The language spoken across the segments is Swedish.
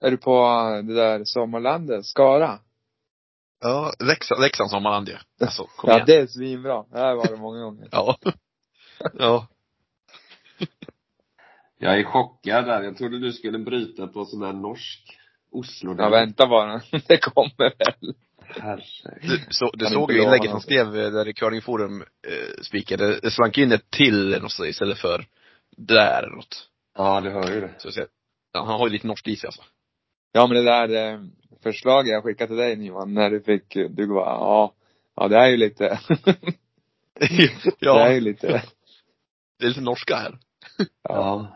Är du på det där sommarlandet, Skara? Ja, Leksand, Leksand sommarland ju. Alltså, kom Ja, igen. det är svinbra. Det här var det många gånger. Ja. Ja. Jag är chockad där. Jag trodde du skulle bryta på sån här norsk Oslo. Ja, vänta bara. Det kommer väl. Herregud. Du, så, du såg ju inlägget som något. skrev där i curlingforum eh, spikade, det slank in ett till något så istället för där eller något. Ja, du hör ju det. Så ja, han har ju lite norsk i sig alltså. Ja, men det där eh, förslaget jag skickade till dig Nyman, när du fick, du bara, ja, ja det är ju lite, det ja, är ju lite, det är lite norska här. Ja.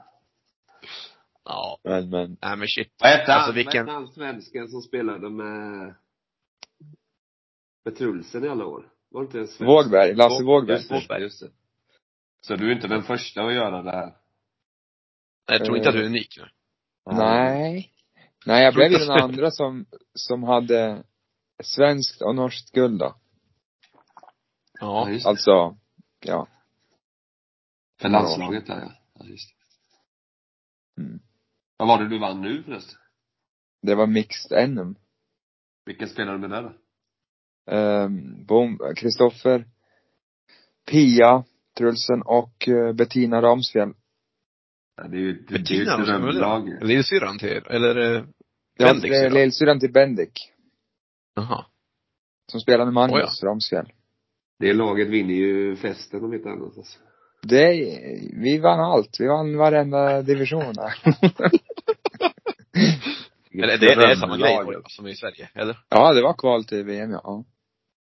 Ja. men, men. Nej men shit. Vad hette Alltså, vilken- han svensken som spelade med, med Trulsen i alla år? Var det inte en svensk? Vågberg, Lasse Vågberg. Just det, just det. Så du är inte den första att göra det här? Jag tror inte att du är unik. Nej. Nej, jag blev ju den andra som, som hade svenskt och norskt guld då. Ja. just det. Alltså, ja. För landslaget där ja. ja just det. Mm. Vad var det du vann nu förresten? Det var mixed NM. Vilken spelade du med där då? Um, Bom, Kristoffer, Pia, Trulsen och eh, Bettina Ramsfjäll. Ja, det är ju, det, det är ju? Lillsyrran till, eller eh, Ja, är syrra? lillsyrran till Bendik. Jaha. Som spelar med Magnus Oh, Ramsfjäll. Det laget vinner ju festen om inte annat alltså. Det, vi vann allt. Vi vann varenda division där. Eller det, det är samma grej som i Sverige, eller? ja, det var kval till VM ja.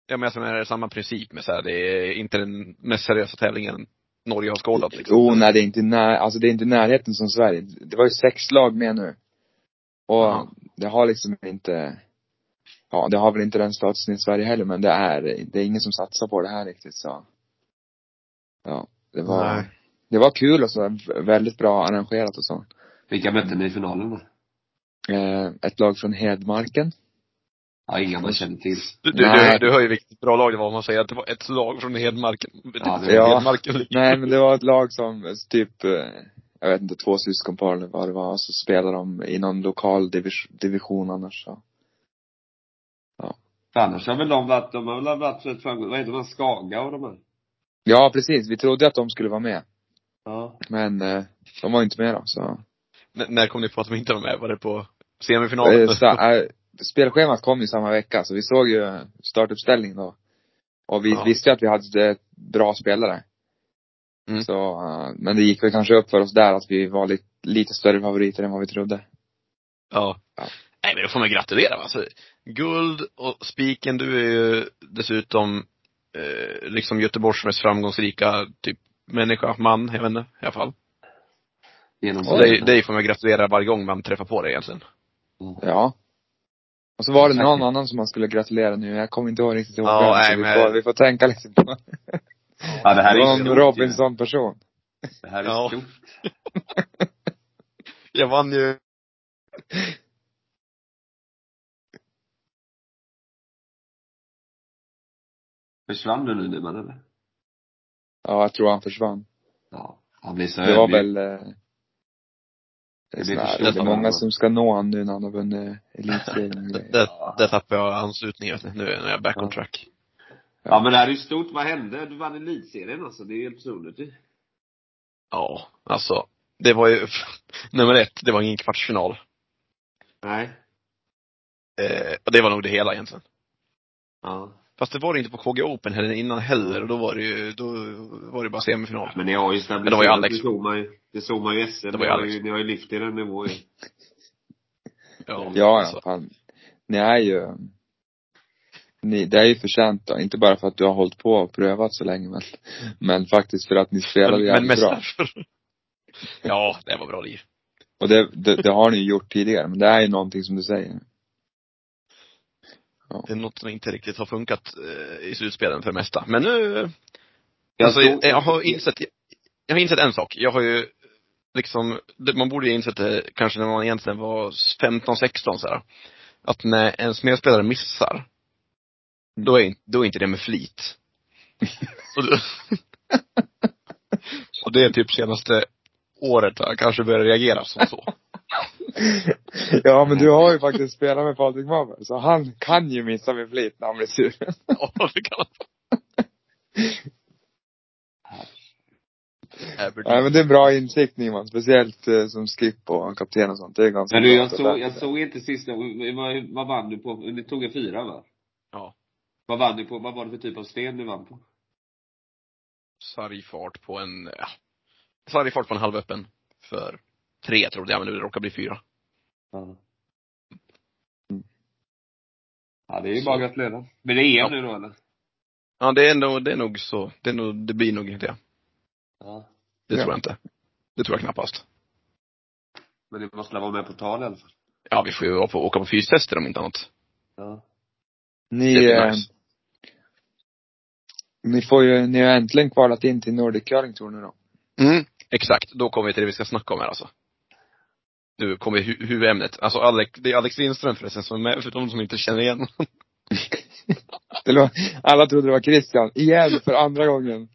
Ja men jag menar, är det samma princip med så här, det är inte den mest seriösa tävlingen Norge har skådat liksom? Jo, nej det är inte när, alltså det är inte närheten som Sverige. Det var ju sex lag med nu. Och Ja. det har liksom inte, ja det har väl inte den statusen i Sverige heller men det är, det är ingen som satsar på det här riktigt så. Ja, det var, Nej. det var kul och så, väldigt bra arrangerat och så. Vilka mötte ni i finalen då? Eh, ett lag från Hedmarken. Ja, inga man känner till. Du, du, Nej. du, du hör ju vilket bra lag det var om man säger att det var ett lag från Hedmarken. Ja, det var- Hedmarken. Nej men det var ett lag som, typ, eh, jag vet inte, två syskonpar eller vad det var, så spelade de i någon lokal divis- division annars så. För annars har väl de varit, de har väl varit rätt framgångsrika. Vad heter de? Skaga och de här? Ja precis, vi trodde att de skulle vara med. Ja. Men eh, de var inte med då, så. N- när kom ni på att de inte var med? Var det på semifinalen? Eh, spelschemat kom ju samma vecka, så vi såg ju startuppställningen då. Och vi Ja. visste ju att vi hade bra spelare. Mm. Så, eh, men det gick väl kanske upp för oss där att vi var lite, lite större favoriter än vad vi trodde. Ja. Ja. Nej men då får man gratulera. Alltså, guld och spiken, du är ju dessutom eh, liksom Göteborgs mest framgångsrika typ människa, man, jag vet inte, i alla fall. Genom dig, dig får man gratulera varje gång man träffar på dig egentligen. Ja. Och så var det någon annan som man skulle gratulera nu. Jag kommer inte ihåg riktigt ihåg Ja, nej, så vi, men- får, vi får tänka lite på Ja, det här är ju. Robinson-person. Det här är Ja. stort. Jag vann ju Försvann du nu Nyman eller? Ja, jag tror han försvann. Ja. Han blir så Det var väl, eh, det, är Det blir för det är många som ska nå han nu när han har vunnit elitserien Där, grejer. där, tappade jag anslutningen. Nu är jag back on Ja. track. Ja men det här är ju stort. Vad hände? Du vann elitserien alltså. Det är helt otroligt. Ja, alltså. Det var ju, nummer ett, det var ingen kvartsfinal. Nej. Eh, och det var nog det hela egentligen. Ja. Fast det var det inte på KG Open heller innan heller och då var det ju, då var det bara semifinal. Men ni har ju Men det var ju stabiliserat. Alex. Det såg man ju. Det såg man ju SM. Det var Ni ju har Alex. ju, ni har ju lyft er en nivå ju. Ja, Ja, alltså. fan. Ni är ju, ni, det är ju förtjänt då. Inte bara för att du har hållit på och prövat så länge men, men faktiskt för att ni spelade Men, men jävligt mest bra. därför. Ja, det var bra liv. Och det, det, det har ni ju gjort tidigare, men det är ju någonting som du säger. Det är något som inte riktigt har funkat eh, i slutspelen för det mesta. Men nu, Jag alltså, såg- jag har insett, jag har insett en sak. Jag har ju liksom, man borde ju insett det kanske när man egentligen var 15-16 så här. Att när en medspelare missar, då är, då är inte det med flit. och, då, och det är typ senaste året har jag kanske börjat reagera som så. Ja men du har ju faktiskt spelat med Patrik Maber, så han kan ju missa med flit när han blir sur. Ja, det kan man. Nej men det är bra insikt Nyman, speciellt eh, som skip och kapten och sånt. Det är ganska Men du, bra jag såg, jag såg inte sista, vad, vad vann du på? Ni tog en fyra va? Ja. Vad vann ni på? Vad var det för typ av sten ni vann på? Sargfart på en, ja. Sargfart på en halvöppen. För tre trodde jag, men det råkar bli fyra. Ja. Mm. Ja, det är ju Så. bara att gratulera. Men det är EM Ja. nu då eller? Ja, det är nog, det är nog så. Det är nog, det blir nog det. Ja. Det Ja. tror jag inte. Det tror jag knappast. Men ni måste vara med på tal i alla fall. Ja, vi får ju åka på, åka på fystester om inte annat. Ja. Ni, Det blir eh, nice. ni får ju, ni har äntligen kvalat in till Nordic Curling Tour nu då. Mm, exakt. Då kommer vi till det vi ska snacka om här alltså. Nu kommer hu- huvudämnet. Alltså Alex, det är Alex Lindström förresten som är med, för de som inte känner igen honom. Alla trodde det var Christian, igen för andra gången.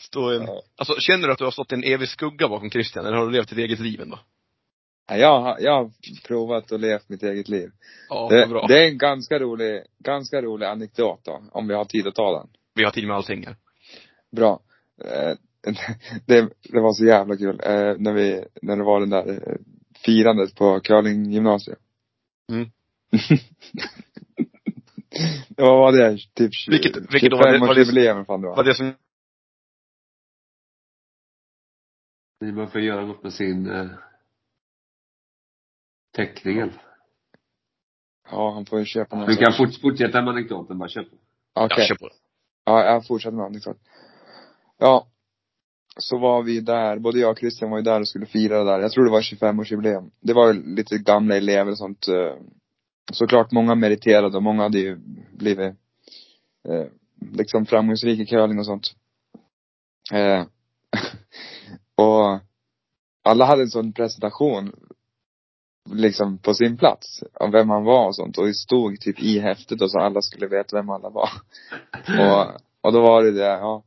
Står en, Ja. alltså känner du att du har stått i en evig skugga bakom Christian, eller har du levt ditt eget liv ändå? Ja, Jag, har- jag har provat och levt mitt eget liv. Ja, Det, bra. det är en ganska rolig, ganska rolig anekdot då, om vi har tid att ta den. Vi har tid med allting här. Bra. Det, det var så jävla kul, eh, när vi, när det var den där eh, firandet på curlinggymnasiet. Mm. det var vad det typ Vilket- vilket då var det- var det- 25-årsjubileum fan det var. Var det som, Ni man får göra något med sin eh, teckning. Ja, han får ju köpa någon Du kan fort, fortsätta med anekdoten, bara köp. Okej. ja, kör på. Ja, jag fortsätter med anekdot. Ja. Så var vi där, både jag och Christian var ju där och skulle fira det där. Jag tror det var 25-årsjubileum. Det var ju lite gamla elever och sånt. eh, Såklart många meriterade och många hade ju blivit eh, liksom framgångsrika i curling och sånt. Eh, och alla hade en sån presentation liksom på sin plats av vem man var och sånt och det stod typ i häftet och så alla skulle veta vem alla var. Och, och då var det det, ja.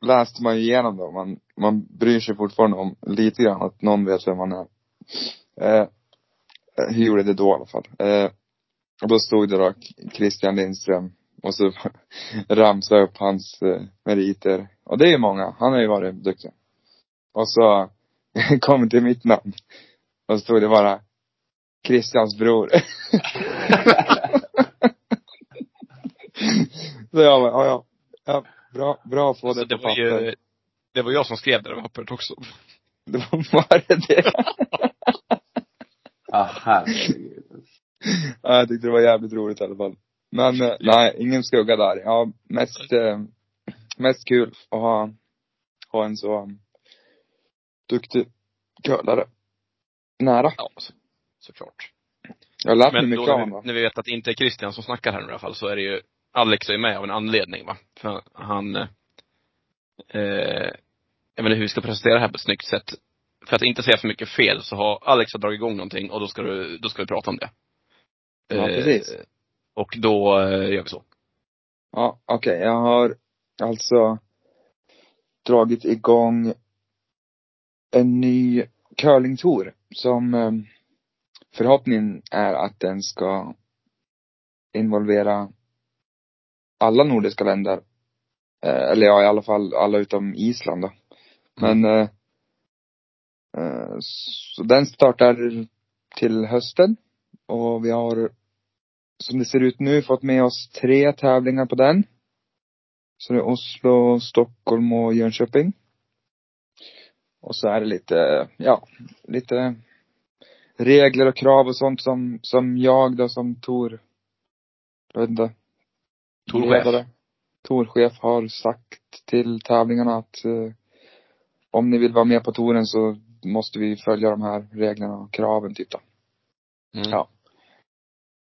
Läste man ju igenom då. Man, man bryr sig fortfarande om lite grann att någon vet vem man är. Eh, hur gjorde det då i alla fall. Eh, och då stod det då Christian Lindström. Och så ramsade jag upp hans eh, meriter. Och det är många. Han har ju varit duktig. Och så kom det till mitt namn. Och så stod det bara Christians bror. så jag bara, ja, ja. ja bra, bra att få Alltså, det det på var papper. ju, det var jag som skrev det där pappret också. Det var bara det. Ja, herregud. ja, jag tyckte det var jävligt roligt i alla fall. Men eh, nej, ingen skugga där. Ja, mest, eh, mest kul att ha, ha en så um, duktig curlare nära. Ja, så, såklart. Jag har lärt mig Men mycket då av honom. när vi vet att det inte är Christian som snackar här nu i alla fall, så är det ju, Alex är med av en anledning va. För han, eh, jag vet inte hur vi ska presentera det här på ett snyggt sätt. För att inte säga för mycket fel så har Alex har dragit igång någonting och då ska du, då ska vi prata om det. Ja, precis. Eh, och då eh, gör vi så. Ja, okej. Jag har alltså dragit igång en ny curlingtour som eh, förhoppningen är att den ska involvera alla nordiska länder. Eh, eller ja, i alla fall alla utom Island då. Men eh, eh, så den startar till hösten och vi har som det ser ut nu fått med oss tre tävlingar på den. Så det är Oslo, Stockholm och Jönköping. Och så är det lite, ja, lite regler och krav och sånt som, som jag då som Tor, jag vet inte. Torchef. Torchef har sagt till tävlingarna att eh, om ni vill vara med på touren så måste vi följa de här reglerna och kraven typ då. Mm. Ja.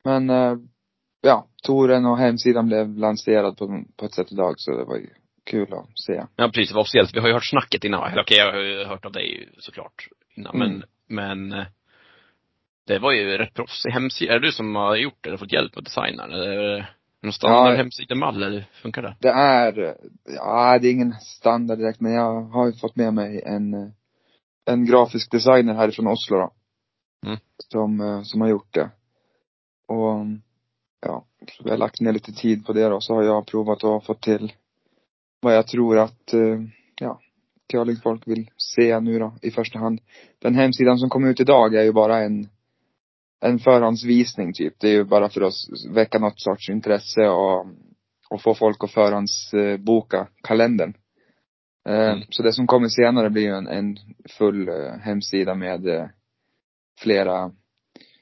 Men, eh, ja, touren och hemsidan blev lanserad på, på ett sätt idag så det var ju kul att se. Ja precis, det var officiellt. Vi har ju hört snacket innan. Eller okej, jag har ju hört av dig såklart innan. Mm. Men, men eh, det var ju rätt proffsig hemsida. Är det du som har gjort det? Eller fått hjälp med designen? Eller någon standard Ja. hemsidemall eller funkar det? Det är, ja det är ingen standard direkt men jag har ju fått med mig en, en grafisk designer härifrån Oslo då. Mm. Som, eh, som har gjort det. Och, ja, så vi har lagt ner lite tid på det då. Så har jag provat och fått till vad jag tror att, eh, ja, curlingfolk vill se nu då i första hand. Den hemsidan som kom ut idag är ju bara en, en förhandsvisning typ. Det är ju bara för att väcka något sorts intresse och, och få folk att förhandsboka kalendern. Eh, Mm. Så det som kommer senare blir ju en, en full eh, hemsida med eh, flera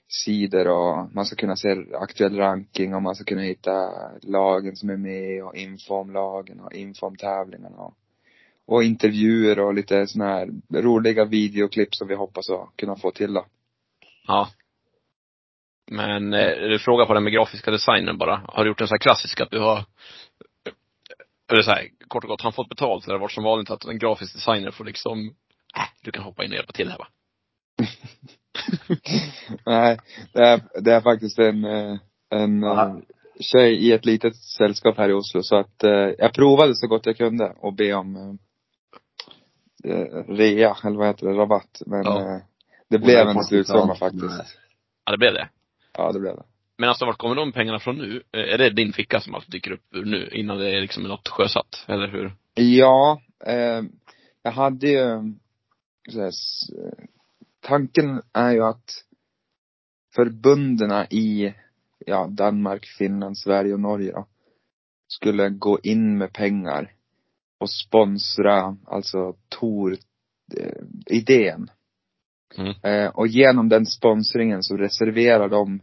sidor och man ska kunna se aktuell ranking och man ska kunna hitta lagen som är med och info om lagen och info om tävlingarna och, och intervjuer och lite såna här roliga videoklipp som vi hoppas att kunna få till då. Ja. Men, eh, du frågar på den med grafiska designen bara. Har du gjort en sån här klassisk att du har, eller så här, kort och gott, han fått betalt eller har det varit som vanligt att en grafisk designer får liksom, äh, du kan hoppa in och hjälpa till här va? Nej, det är, det är faktiskt en, eh, en eh, tjej i ett litet sällskap här i Oslo så att eh, jag provade så gott jag kunde och be om eh, eh, rea, eller vad heter det, rabatt. Men Ja. eh, det blev en slutsumma faktiskt. Ja, det blev det. Ja, det blev det. Men alltså, vart kommer de pengarna från nu? Eh, Är det din ficka som alltid dyker upp ur nu, innan det är liksom något sjösatt? Eller hur? Ja, eh, jag hade ju, så här, eh, tanken är ju att förbundena i, ja, Danmark, Finland, Sverige och Norge då, skulle gå in med pengar och sponsra, alltså Tor, eh. Mm. Eh, och genom den sponsringen så reserverar de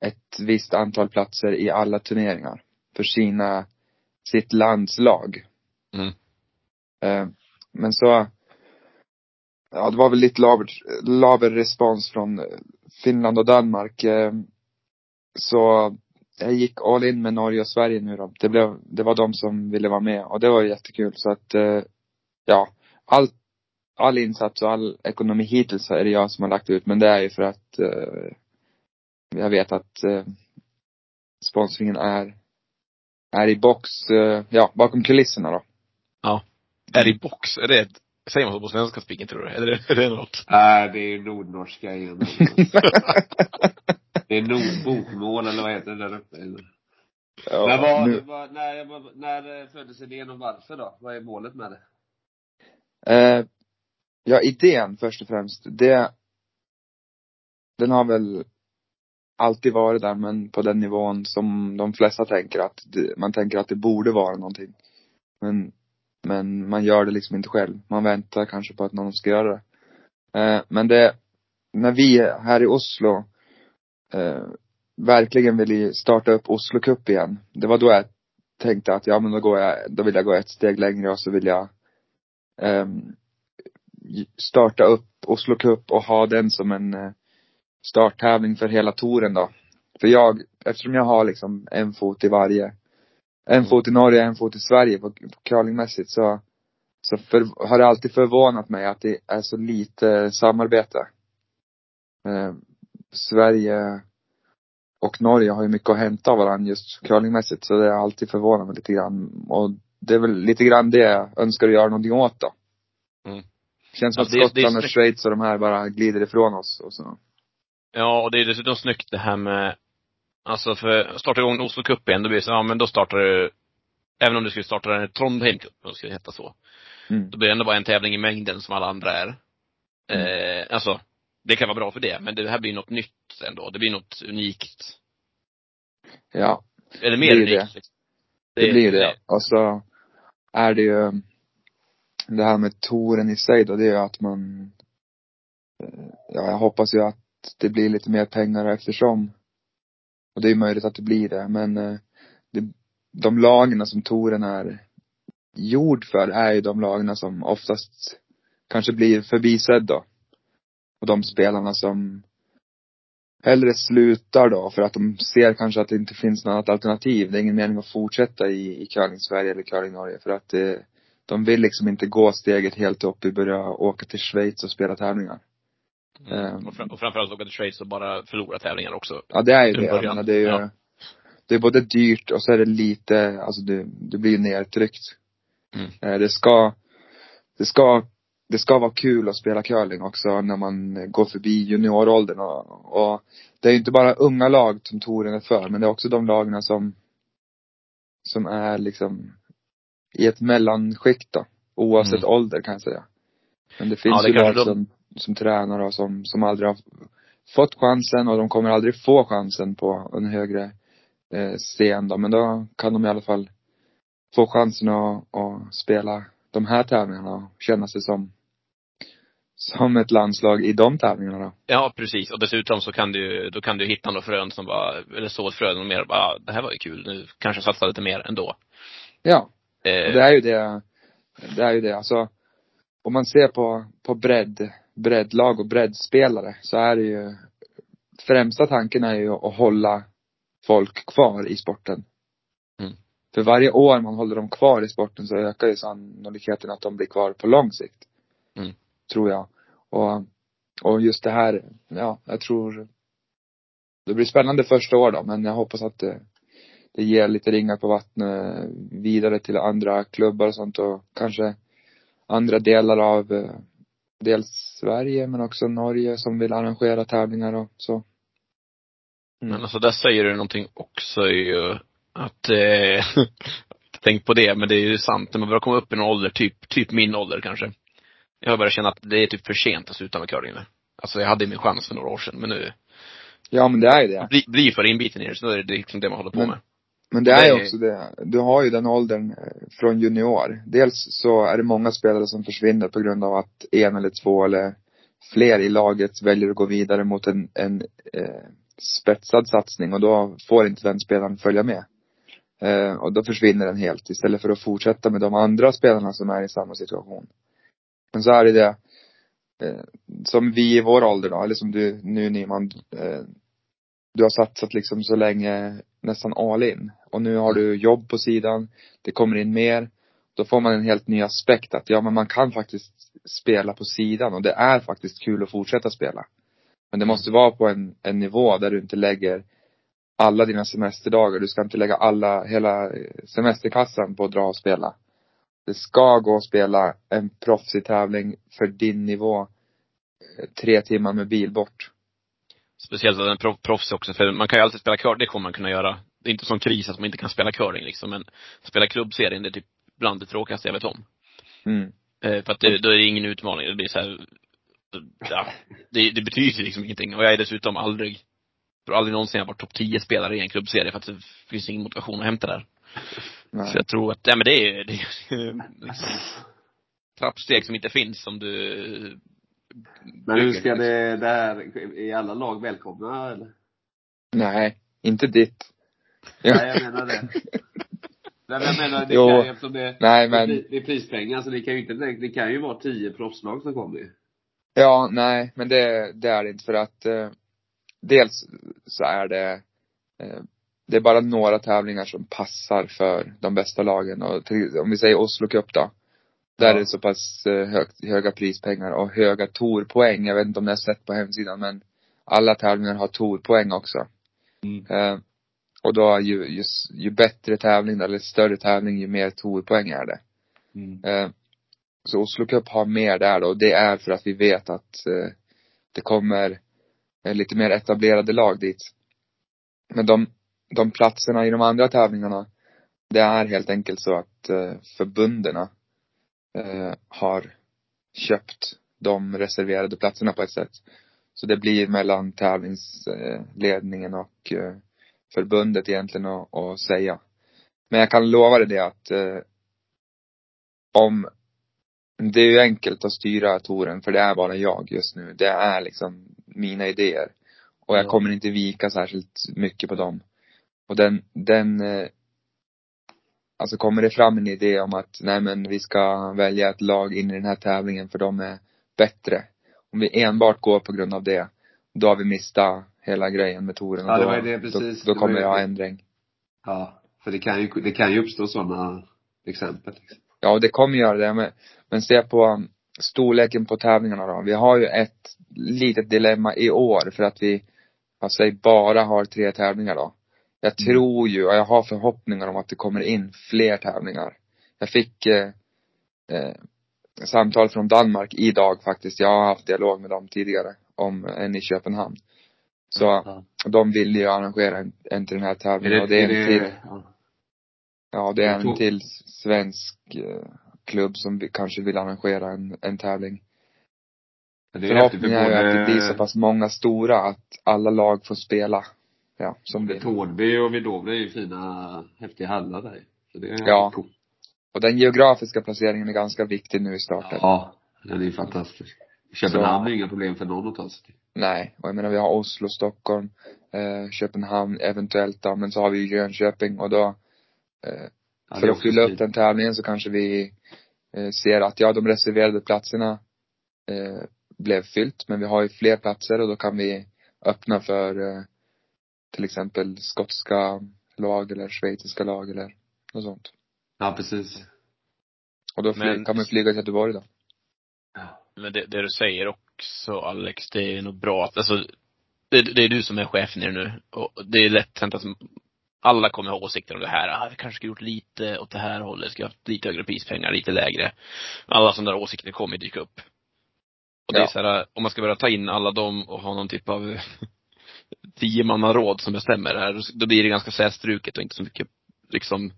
ett visst antal platser i alla turneringar för sina, sitt landslag. Mm. Eh, men så, ja det var väl lite laber, laber respons från eh, Finland och Danmark. Eh, så jag gick all in med Norge och Sverige nu då. Det blev, det var de som ville vara med och det var jättekul så att, eh, ja, all, all insats och all ekonomi hittills är det jag som har lagt ut men det är ju för att eh, jag vet att eh, sponsringen är, är i box, eh, ja, bakom kulisserna då. Är i box? Är det ett, säger man så på svenska spiken tror du? Eller är det något? Nej, det är nordnorska igen. det är nordbokmål eller vad heter det där uppe? Ja, Men vad, vad, när, när föddes idén och varför då? Vad är målet med det? eh, ja, idén först och främst, det, den har väl alltid varit där men på den nivån som de flesta tänker att det, man tänker att det borde vara någonting. Men, men man gör det liksom inte själv. Man väntar kanske på att någon ska göra det. Eh, men det, när vi här i Oslo eh, verkligen ville starta upp Oslo Cup igen. Det var då jag tänkte att ja men då går jag, då vill jag gå ett steg längre och så vill jag ehm, starta upp Oslo Cup och ha den som en eh, starttävling för hela touren då. För jag, eftersom jag har liksom en fot i varje, en fot i Norge, en fot i Sverige på, på curlingmässigt så, så för, har det alltid förvånat mig att det är så lite samarbete. Eh, Sverige och Norge har ju mycket att hämta av varandra just curlingmässigt så det har alltid förvånat mig lite grann. Och det är väl lite grann det jag önskar att göra någonting åt då. Mm. Känns som att det det Skottland och. Schweiz och de här bara glider ifrån oss och så. Ja, och det är dessutom snyggt det här med, alltså för, starta igång Oslo Cup igen, då blir det så, ja men då startar du, även om du skulle starta den i Trondheim Cup, om det skulle heta så. Mm. Då blir det ändå bara en tävling i mängden som alla andra är. Eh, alltså, det kan vara bra för det, men det här blir något nytt ändå. Det blir något unikt. Ja, Eller mer Det unikt. det. Liksom. det, blir det. Och så är det ju det här med touren i sig då, det är ju att man eh, Ja, jag hoppas ju att det blir lite mer pengar eftersom. Och det är möjligt att det blir det, men eh, det, de lagarna som touren är gjord för är ju de lagarna som oftast kanske blir förbisedd då. Och de spelarna som hellre slutar då för att de ser kanske att det inte finns något annat alternativ. Det är ingen mening att fortsätta i, i curling Sverige eller curling Norge för att eh, de vill liksom inte gå steget helt upp och börja åka till Schweiz och spela tävlingar. Mm. Ehm. Och, fram, och framförallt åka till Schweiz och bara förlora tävlingar också. Ja det är ju det. Jag menar, det är ju, Ja. det är både dyrt och så är det lite, alltså du, du blir ju nedtryckt. Mm. Eh, Det ska, det ska det ska vara kul att spela curling också när man går förbi junioråldern och, och det är ju inte bara unga lag som touren är för, men det är också de lagen som, som är liksom i ett mellanskikt då. Oavsett Mm. ålder kan jag säga. Men det finns Ja, det ju lag de- som, som tränar och som, som aldrig har fått chansen och de kommer aldrig få chansen på en högre eh, scen då. Men då kan de i alla fall få chansen att, att spela de här tävlingarna och känna sig som, som ett landslag i de tävlingarna då. Ja, precis. Och dessutom så kan du, då kan du hitta några frön som bara, eller så ett frön och mer bara, ah, det här var ju kul, nu kanske jag satsar lite mer ändå. Ja, Eh, det är ju det, det är ju det. Alltså, om man ser på, på bredd, breddlag och breddspelare så är det ju, främsta tanken är ju att hålla folk kvar i sporten. Mm. För varje år man håller dem kvar i sporten så ökar ju sannolikheten att de blir kvar på lång sikt. Mm. Tror jag. Och, och just det här, ja, jag tror det blir spännande första år då, men jag hoppas att det, det ger lite ringar på vattnet vidare till andra klubbar och sånt och kanske andra delar av eh, dels Sverige men också Norge som vill arrangera tävlingar och så. Men alltså där säger du någonting också ju, att, eh, tänk på det, men det är ju sant, när man börjar komma upp i en ålder, typ, typ min ålder kanske. Jag har börjat känna att det är typ för sent att sluta med curling nu. Alltså jag hade min chans för några år sedan, men nu, Ja men det är ju det. bli, bli för inbiten i det, så då är det liksom det man håller på Men- med. Men det är ju också det. Du har ju den åldern eh, från junior. Dels så är det många spelare som försvinner på grund av att en eller två eller fler i laget väljer att gå vidare mot en, en eh, spetsad satsning och då får inte den spelaren följa med. Eh, och då försvinner den helt istället för att fortsätta med de andra spelarna som är i samma situation. Men så är det det, eh, som vi i vår ålder då, eller som du nu Nyman, eh, du har satsat liksom så länge nästan all in. Och nu har du jobb på sidan, det kommer in mer. Då får man en helt ny aspekt att ja men man kan faktiskt spela på sidan och det är faktiskt kul att fortsätta spela. Men det måste vara på en, en nivå där du inte lägger alla dina semesterdagar. Du ska inte lägga alla, hela semesterkassan på att dra och spela. Det ska gå att spela en proffsig tävling för din nivå eh, tre timmar med bil bort. Speciellt att den proff, proffs också, för man kan ju alltid spela curling, det kommer man kunna göra. Det är inte sån kris att man inte kan spela curling liksom, men spela klubbserien, det är typ bland det tråkigaste jag vet om. Mm. Eh, för att det, då är det ingen utmaning, det blir så här, ja, det, det betyder liksom ingenting. Och jag är dessutom aldrig, tror aldrig någonsin jag varit topp 10 spelare i en klubbserie för att det finns ingen motivation att hämta där. Nej. Så jag tror att, ja men det är, det är liksom trappsteg som inte finns som du Men hur ska det, det här, är alla lag välkomna eller? Nej, inte ditt. Nej, jag menar det. Nej, men jag menar, det Jo. kan eftersom det, Nej men, det är prispengar, så det kan ju inte, det kan ju vara tio proffslag som kommer ja, nej, men det, det är det inte för att eh, dels så är det eh, det är bara några tävlingar som passar för de bästa lagen och till, om vi säger Oslo Cup då. Där Ja. är det så pass eh, högt, höga prispengar och höga torpoäng. Jag vet inte om ni har sett på hemsidan men alla tävlingar har torpoäng också. Mm. Eh, och då ju, ju, ju bättre tävling eller större tävling ju mer torpoäng är det. Mm. Eh, så Oslo Cup har mer där då. och Det är för att vi vet att eh, det kommer eh, lite mer etablerade lag dit. Men de, de platserna i de andra tävlingarna, det är helt enkelt så att eh, förbundena har köpt de reserverade platserna på ett sätt. Så det blir mellan tävlingsledningen och eh, förbundet egentligen att, säga. Men jag kan lova dig det att eh, om det är ju enkelt att styra touren för det är bara jag just nu. Det är liksom mina idéer. Och jag Ja. kommer inte vika särskilt mycket på dem. Och den, den eh, Alltså kommer det fram en idé om att, nej men vi ska välja ett lag in i den här tävlingen för de är bättre. Om vi enbart går på grund av det, då har vi mistat hela grejen med touren. Ja, det då, var ju det, precis. Då, då Det kommer jag ha ändring. Ja, för det kan ju, det kan ju uppstå sådana exempel. Liksom. Ja, och det kommer göra det. Men, men se på um, storleken på tävlingarna då. Vi har ju ett litet dilemma i år för att vi, vad säger, bara har tre tävlingar då. Jag Mm. tror ju, och jag har förhoppningar om att det kommer in fler tävlingar. Jag fick, eh, eh, samtal från Danmark idag faktiskt. Jag har haft dialog med dem tidigare om en i Köpenhamn. Så Ja. de vill ju arrangera en, en till den här Är tävlingen det, och det är en till, ja. ja det är en till svensk eh, klubb som vi, kanske vill arrangera en, en tävling. Förhoppningen är ju att det blir så pass många stora att alla lag får spela. Ja, som vill. Tårnby och Vidovre är ju fina, häftiga hallar där. Så det är Ja. coolt. Och den geografiska placeringen är ganska viktig nu i starten. Ja, den är ju fantastisk. Köpenhamn är inga problem för någon att ta sig till. Nej, och jag menar vi har Oslo, Stockholm, eh, Köpenhamn eventuellt då, men så har vi ju Jönköping och då eh, Ja, det för att fylla upp den tävlingen så kanske vi eh, ser att ja, de reserverade platserna eh, blev fyllt, men vi har ju fler platser och då kan vi öppna för eh, till exempel skotska lag eller schweiziska lag eller något sånt. Ja, precis. Och då fly, Men- kan man flyga till Göteborg då. Men det, det du säger också Alex, det är nog bra att, alltså, det, det är du som är det nu. Och det är lätt hänt att alla kommer ha åsikter om det här. Ah, vi kanske skulle gjort lite åt det här hållet, ska haft lite högre prispengar, lite lägre. Alla sådana där åsikter kommer dyka upp. Och det är Ja. så här, om man ska börja ta in alla dem och ha någon typ av tiomannaråd som bestämmer det här, då blir det ganska slätstruket och inte så mycket, liksom,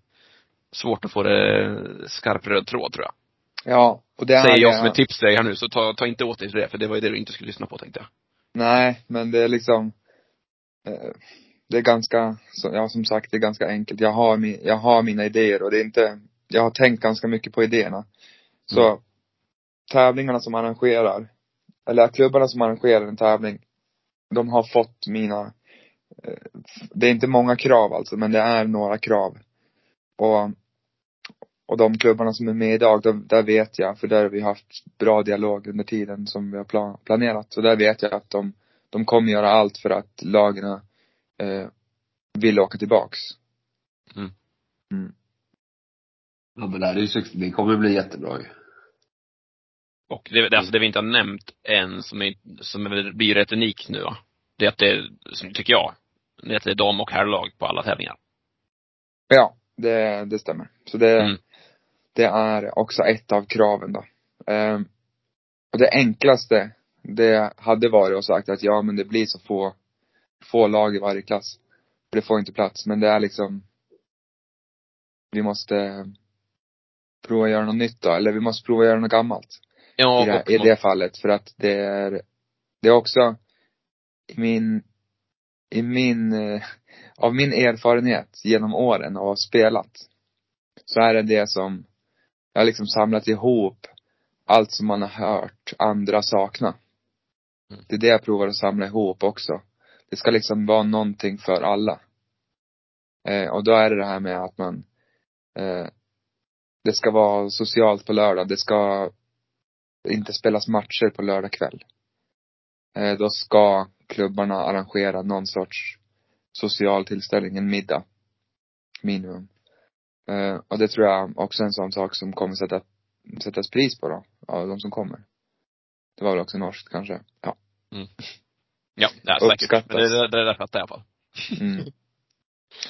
svårt att få det skarp röd tråd tror jag. Ja, och det är Säger jag det- som ett tips till dig här nu, så ta, ta inte åt dig för det, för det var ju det du inte skulle lyssna på tänkte jag. Nej, men det är liksom eh, Det är ganska, ja som sagt, det är ganska enkelt. Jag har, mi, jag har mina idéer och det är inte Jag har tänkt ganska mycket på idéerna. Så Mm. tävlingarna som arrangerar Eller klubbarna som arrangerar en tävling De har fått mina eh, Det är inte många krav alltså, men det är några krav. Och och de klubbarna som är med idag, de, där vet jag, för där har vi haft bra dialog under tiden som vi har plan, planerat. Så där vet jag att de, de kommer göra allt för att lagen eh, vill åka tillbaks. Mm. Mm. Ja, men det här är ju, det kommer bli jättebra ju. Och det, det, alltså det vi inte har nämnt än, som, är, som är, blir rätt unikt nu va? Det är att det, är, som tycker jag, det är att det är dam och herrlag på alla tävlingar. Ja, det, det stämmer. Så det, Mm. det är också ett av kraven då. Ehm, och det enklaste, det hade varit att sagt att ja men det blir så få, få lag i varje klass. För det får inte plats. Men det är liksom, vi måste prova att göra något nytt då. Eller vi måste prova att göra något gammalt. Ja, i, det, I det fallet. För att det är, det är också i min, i min, eh, av min erfarenhet genom åren av att ha spelat. Så är det det som, jag har liksom samlat ihop allt som man har hört andra sakna. Mm. Det är det jag provar att samla ihop också. Det ska liksom vara någonting för alla. Eh, och då är det det här med att man, eh, det ska vara socialt på lördag. Det ska inte spelas matcher på lördag kväll. Eh, då ska klubbarna arrangera någon sorts social tillställning, en middag. Minimum. Eh, och det tror jag också är en sån sak som kommer sätta, sättas pris på då, av de som kommer. Det var väl också norskt kanske. Ja. ja, ja säkert. Men det, det, det där fattar jag i alla fall. Mm.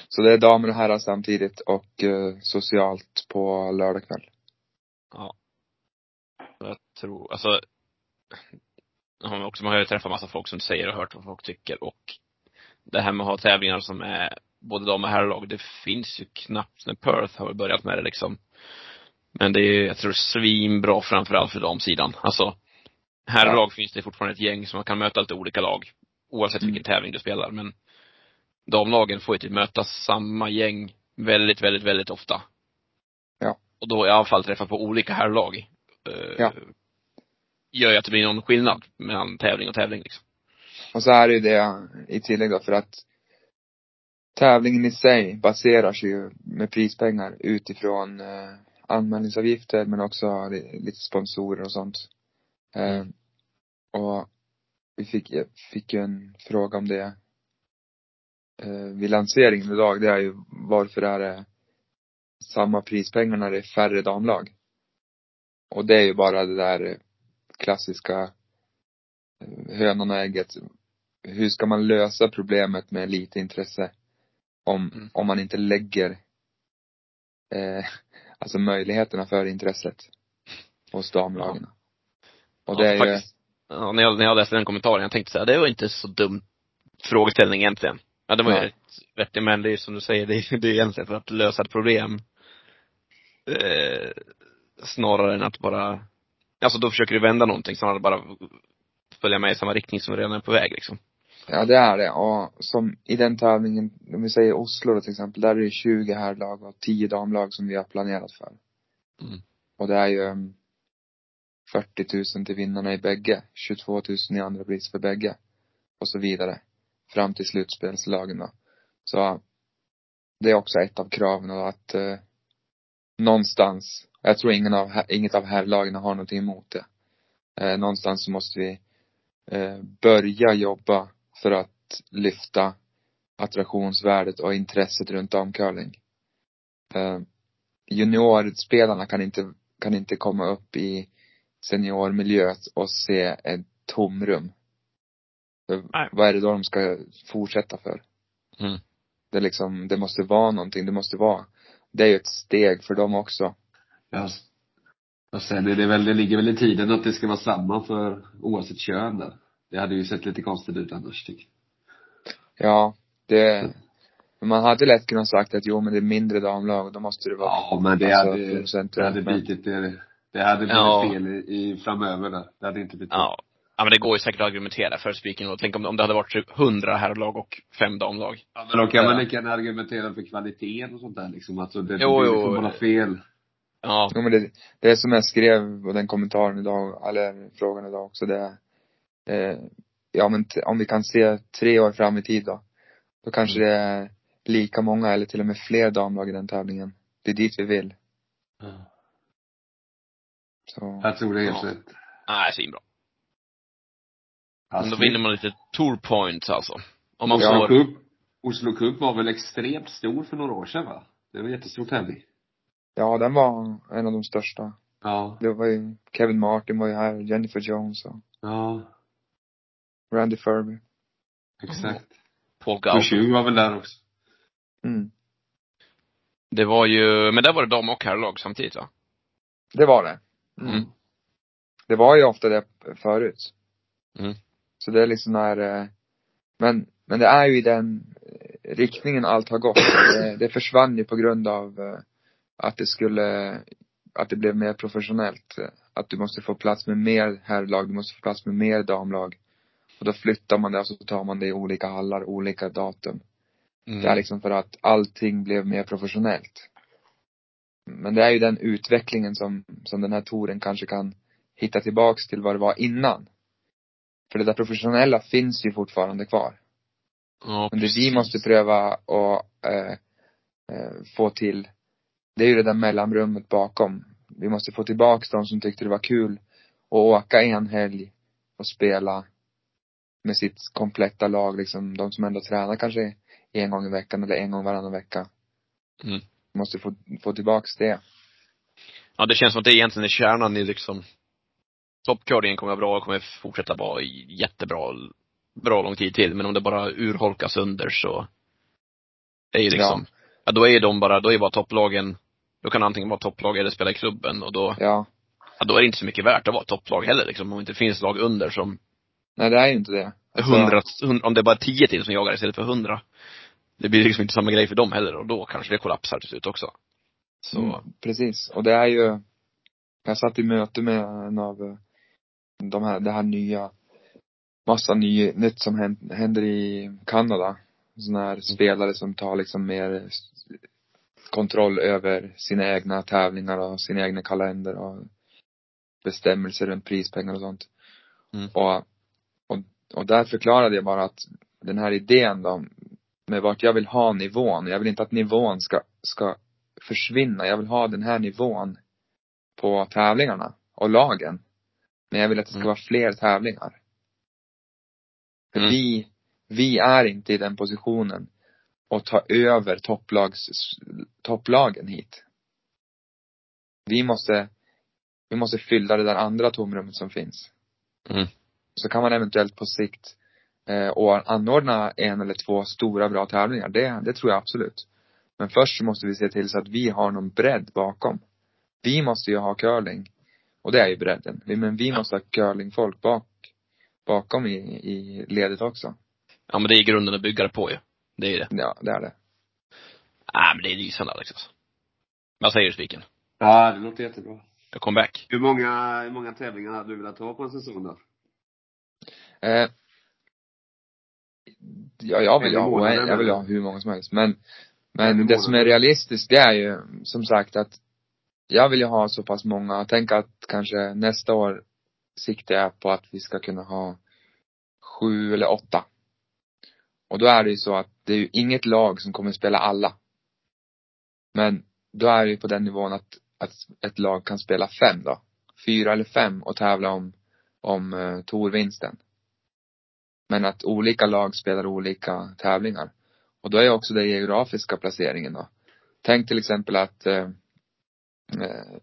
Så det är damer och herrar samtidigt och eh, socialt på lördag kväll. Ja. Jag tror, alltså, ja, också, man har ju träffat massa folk som säger och hört vad folk tycker och det här med att ha tävlingar som är både dam och herrlag, det finns ju knappt när Perth har börjat med det liksom. Men det är, jag tror svinbra framförallt för damsidan. Alltså, herrlag finns det fortfarande ett gäng som man kan möta lite olika lag. Oavsett Mm. vilken tävling du spelar. Men damlagen får ju typ möta samma gäng väldigt, väldigt, väldigt ofta. Ja. Och då i alla fall träffa på olika herrlag. Eh, Ja. Gör ju att det blir någon skillnad mellan tävling och tävling liksom. Och så är det ju det i tillägg då för att tävlingen i sig baseras ju med prispengar utifrån eh, anmälningsavgifter men också li- lite sponsorer och sånt. Eh, och vi fick, fick ju en fråga om det eh, vid lanseringen idag. Det är ju varför är det samma prispengar när det är färre damlag? Och det är ju bara det där klassiska eh, hönan och ägget. Hur ska man lösa problemet med lite intresse? Om, Mm. om man inte lägger eh, alltså möjligheterna för intresset. hos damlagen. Och Ja, det är ju. Ja, när jag, när jag läste den kommentaren, jag tänkte så här, det var inte så dum frågeställning egentligen. Ja, det var ju rätt vettig, men det är som du säger, det är, det är egentligen för att lösa ett problem. Eh, snarare än att bara, alltså då försöker du vända någonting snarare än bara följa med i samma riktning som redan är på väg liksom. ja det är det. Och som i den tävlingen, om vi säger Oslo då till exempel, där är det 20 herrlag och 10 damlag som vi har planerat för. Mm. Och det är ju um, 40 000 till vinnarna i bägge, 22 000 i andra pris för bägge. Och så vidare. Fram till slutspelslagen då. Så det är också ett av kraven och att eh, någonstans, jag tror ingen av, inget av herrlagen har någonting emot det. Eh, någonstans så måste vi eh, börja jobba för att lyfta attraktionsvärdet och intresset runt damcurling. Eh, juniorspelarna kan inte, kan inte komma upp i seniormiljö och se ett tomrum. Nej. Vad är det då de ska fortsätta för? Mm. Det är liksom, det måste vara någonting, det måste vara, det är ju ett steg för dem också. Ja. Och sen är det väl, det ligger väl i tiden att det ska vara samma för oavsett kön där. Det hade ju sett lite konstigt ut annars tycker jag. Ja, det, man hade lätt kunnat sagt att jo men det är mindre damlag och då måste det vara Ja, men det alltså, hade, det hade men- bitit det, det hade blivit Ja. fel i, i framöver där. Det hade inte blivit Ja. Ja men det går ju säkert att argumentera för speaking och tänk om, om det hade varit typ 100 herrlag och fem damlag. Ja, men då kan man lika gärna argumentera för kvaliteten och sånt där liksom. Alltså det, Jo, det jo, kommer vara fel. Ja. Jo men det, det är som jag skrev på den kommentaren idag, eller frågan idag också, det är, eh, ja men om vi kan se tre år fram i tid då, då kanske det är lika många eller till och med fler damlag i den tävlingen. Det är dit vi vill. Så, Jag tror det är helt Ja. rätt. Nej, svinbra. Men Alltså, då vinner man lite tour points alltså. Om man Oslo får, Cup, Oslo Cup var väl extremt stor för några år sedan va? Det var en jättestor tävling. Ja den var en av de största. Ja. Det var ju, Kevin Martin var ju här, Jennifer Jones och Ja, Randy Furby. exakt. Paul Gauss. Couture var väl där också. Mm. Det var ju, men där var det dam och herrlag samtidigt va? Det var det. Mm. Det var ju ofta det förut. Mm. Så det är liksom när, eh, men, men det är ju i den eh, riktningen allt har gått. Det, det försvann ju på grund av eh, att det skulle, att det blev mer professionellt. Att du måste få plats med mer herrlag, du måste få plats med mer damlag. Och då flyttar man det och så tar man det i olika hallar, olika datum. Mm. Det är liksom för att allting blev mer professionellt. Men det är ju den utvecklingen som, som den här touren kanske kan hitta tillbaks till vad det var innan. För det där professionella finns ju fortfarande kvar. Ja, Men det vi måste pröva att eh, eh, få till, det är ju det där mellanrummet bakom. Vi måste få tillbaks de som tyckte det var kul att åka en helg och spela med sitt kompletta lag, liksom de som ändå tränar kanske en gång i veckan eller en gång varannan vecka. Mm. Måste få, få tillbaks det. Ja, det känns som att det egentligen är kärnan i liksom Toppcurlingen kommer vara bra och kommer fortsätta vara jättebra, bra lång tid till. Men om det bara urholkas sönder så är ju liksom, ja. då är ju de bara, då är bara topplagen, då kan antingen vara topplag eller spela i klubben och då, Ja. ja, då är det inte så mycket värt att vara topplag heller liksom. Om det inte finns lag under som Nej, det är ju inte det. Alltså, hundra, hund- om det är bara tio till som jagar istället för hundra. Det blir liksom inte samma grej för dem heller och då kanske det kollapsar till slut också. Så, Mm, precis. Och det är ju, jag satt i möte med en av eh, de här, det här nya, massa ny, nytt som hän- händer i Kanada. Sådana här spelare som tar liksom mer kontroll över sina egna tävlingar och sin egna kalender och bestämmelser runt prispengar och sånt. Mm. Och, och, och där förklarade jag bara att den här idén då, med vart jag vill ha nivån. Jag vill inte att nivån ska, ska försvinna. Jag vill ha den här nivån på tävlingarna och lagen. Men jag vill att det ska Mm. vara fler tävlingar. För Mm. vi, vi är inte i den positionen att ta över topplags, topplagen hit. Vi måste, vi måste fylla det där andra tomrummet som finns. Mm. Så kan man eventuellt på sikt eh, och anordna en eller två stora bra tävlingar. Det, det tror jag absolut. Men först så måste vi se till så att vi har någon bredd bakom. Vi måste ju ha curling. Och det är ju bredden. Men vi måste ha curlingfolk bak, bakom i, i ledet också. Ja men det är grunden att bygga det på ju. Det är det. Ja, det är det. Nej men det är lysande Alex alltså. Vad säger du Spiken? Ja, det låter jättebra. Jag kom back. Hur många, hur många tävlingar hade du velat ha på en säsong då? Eh, ja, jag vill ha, månaden, jag vill ha hur många som helst. Men, men det som är realistiskt, det är ju som sagt att jag vill ju ha så pass många. Tänk att kanske nästa år siktar jag på att vi ska kunna ha sju eller åtta. Och då är det ju så att det är ju inget lag som kommer spela alla. Men då är det ju på den nivån att, att ett lag kan spela fem då. Fyra eller fem och tävla om, om uh, torvinsten. Men att olika lag spelar olika tävlingar. Och då är också den geografiska placeringen då. Tänk till exempel att eh, eh,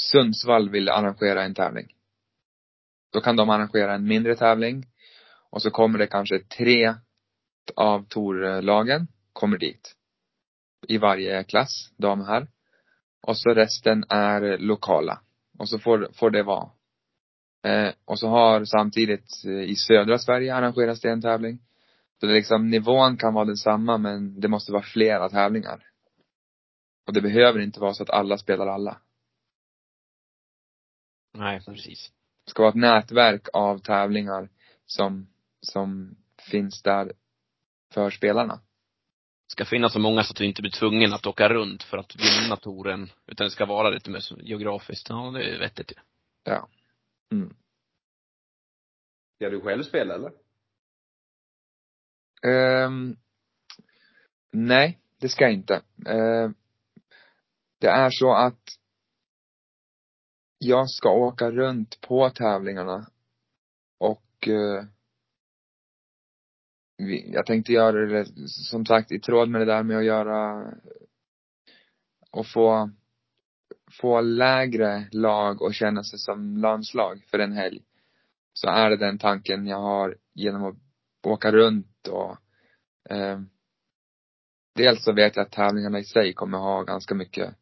Sundsvall vill arrangera en tävling. Då kan de arrangera en mindre tävling och så kommer det kanske tre av torlagen kommer dit. I varje klass, dam herr. Och så resten är lokala. Och så får, får det vara. Eh, och så har samtidigt eh, i södra Sverige arrangerats det en tävling. Så det liksom, nivån kan vara densamma men det måste vara flera tävlingar. Och det behöver inte vara så att alla spelar alla. Nej, precis. Det ska vara ett nätverk av tävlingar som, som finns där för spelarna. Ska finnas så många så att du inte blir tvungen att åka runt för att vinna touren. Utan det ska vara lite mer geografiskt. Ja, det är vettigt ju. Ja. Mm. Ska du själv spela eller? Ehm, nej, det ska jag inte. Ehm, det är så att jag ska åka runt på tävlingarna och vi, jag tänkte göra det som sagt i tråd med det där med att göra och få få lägre lag och känna sig som landslag för en helg. Så är det den tanken jag har genom att åka runt och eh, dels så vet jag att tävlingarna i sig kommer ha ganska mycket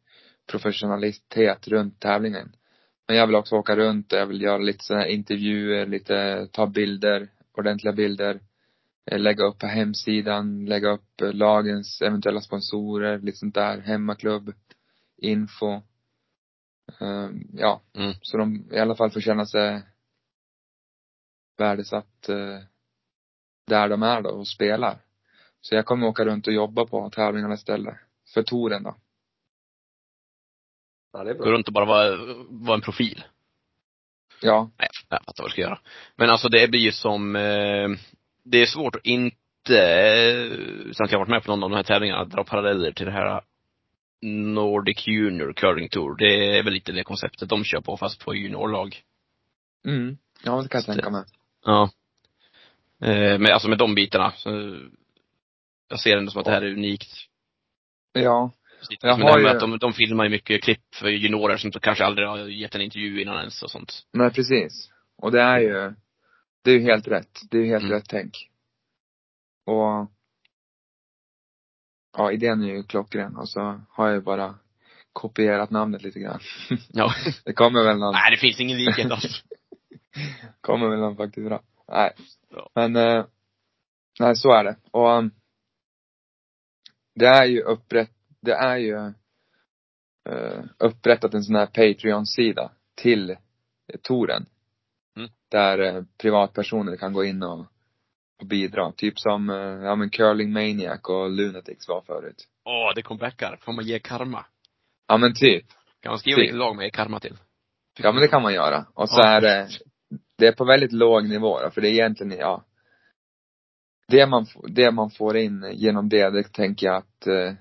professionalitet runt tävlingen. Men jag vill också åka runt och jag vill göra lite sådana här intervjuer, lite, ta bilder, ordentliga bilder eh, Lägga upp på hemsidan, lägga upp eh, lagens eventuella sponsorer, lite sånt där, hemmaklubb, info. Eh, ja, Mm. så de i alla fall får känna sig värdesatt eh, där de är då och spelar. Så jag kommer åka runt och jobba på tävlingarna istället. För touren då. Ja, det är Gå bra. runt och bara vara, vara en profil. Ja, Nej, jag fattar vad du ska göra. Men alltså det blir ju som, eh, det är svårt att inte, eh, sen jag varit med på någon av de här tävlingarna, dra paralleller till det här Nordic Junior Curling Tour. Det är väl lite det konceptet de kör på fast på juniorlag. mm. Ja, det kan jag tänka mig. Ja. Eh, men alltså med de bitarna, så jag ser ändå som att det här är unikt. Ja. Jag har ju- att de, de filmar ju mycket klipp för juniorer som kanske aldrig har gett en intervju innan ens och sånt. Nej, precis. Och det är ju, det är helt rätt. Det är helt Mm. rätt tänk. Och ja, idén är ju klockren och så har jag bara kopierat namnet lite grann. Ja. Det kommer väl någon, Nej, det finns ingen likhet alls. kommer väl någon faktiskt bra. Nej. Ja. Men, eh, nej så är det. Och um, det är ju upprätt, det är ju eh, upprättat en sån här Patreon-sida till eh, touren. Där eh, privatpersoner kan gå in och, och bidra. Typ som, eh, ja men Curling Maniac och Lunatics var förut. Åh, det kom backar. Får man ge karma? Ja men typ. Kan man skriva Typ. vilket lag man ger karma till? Ja men det kan man göra. Och så Ja. är det, det är på väldigt låg nivå då, för det är egentligen, ja. Det man, det man får in genom det, det tänker jag att eh,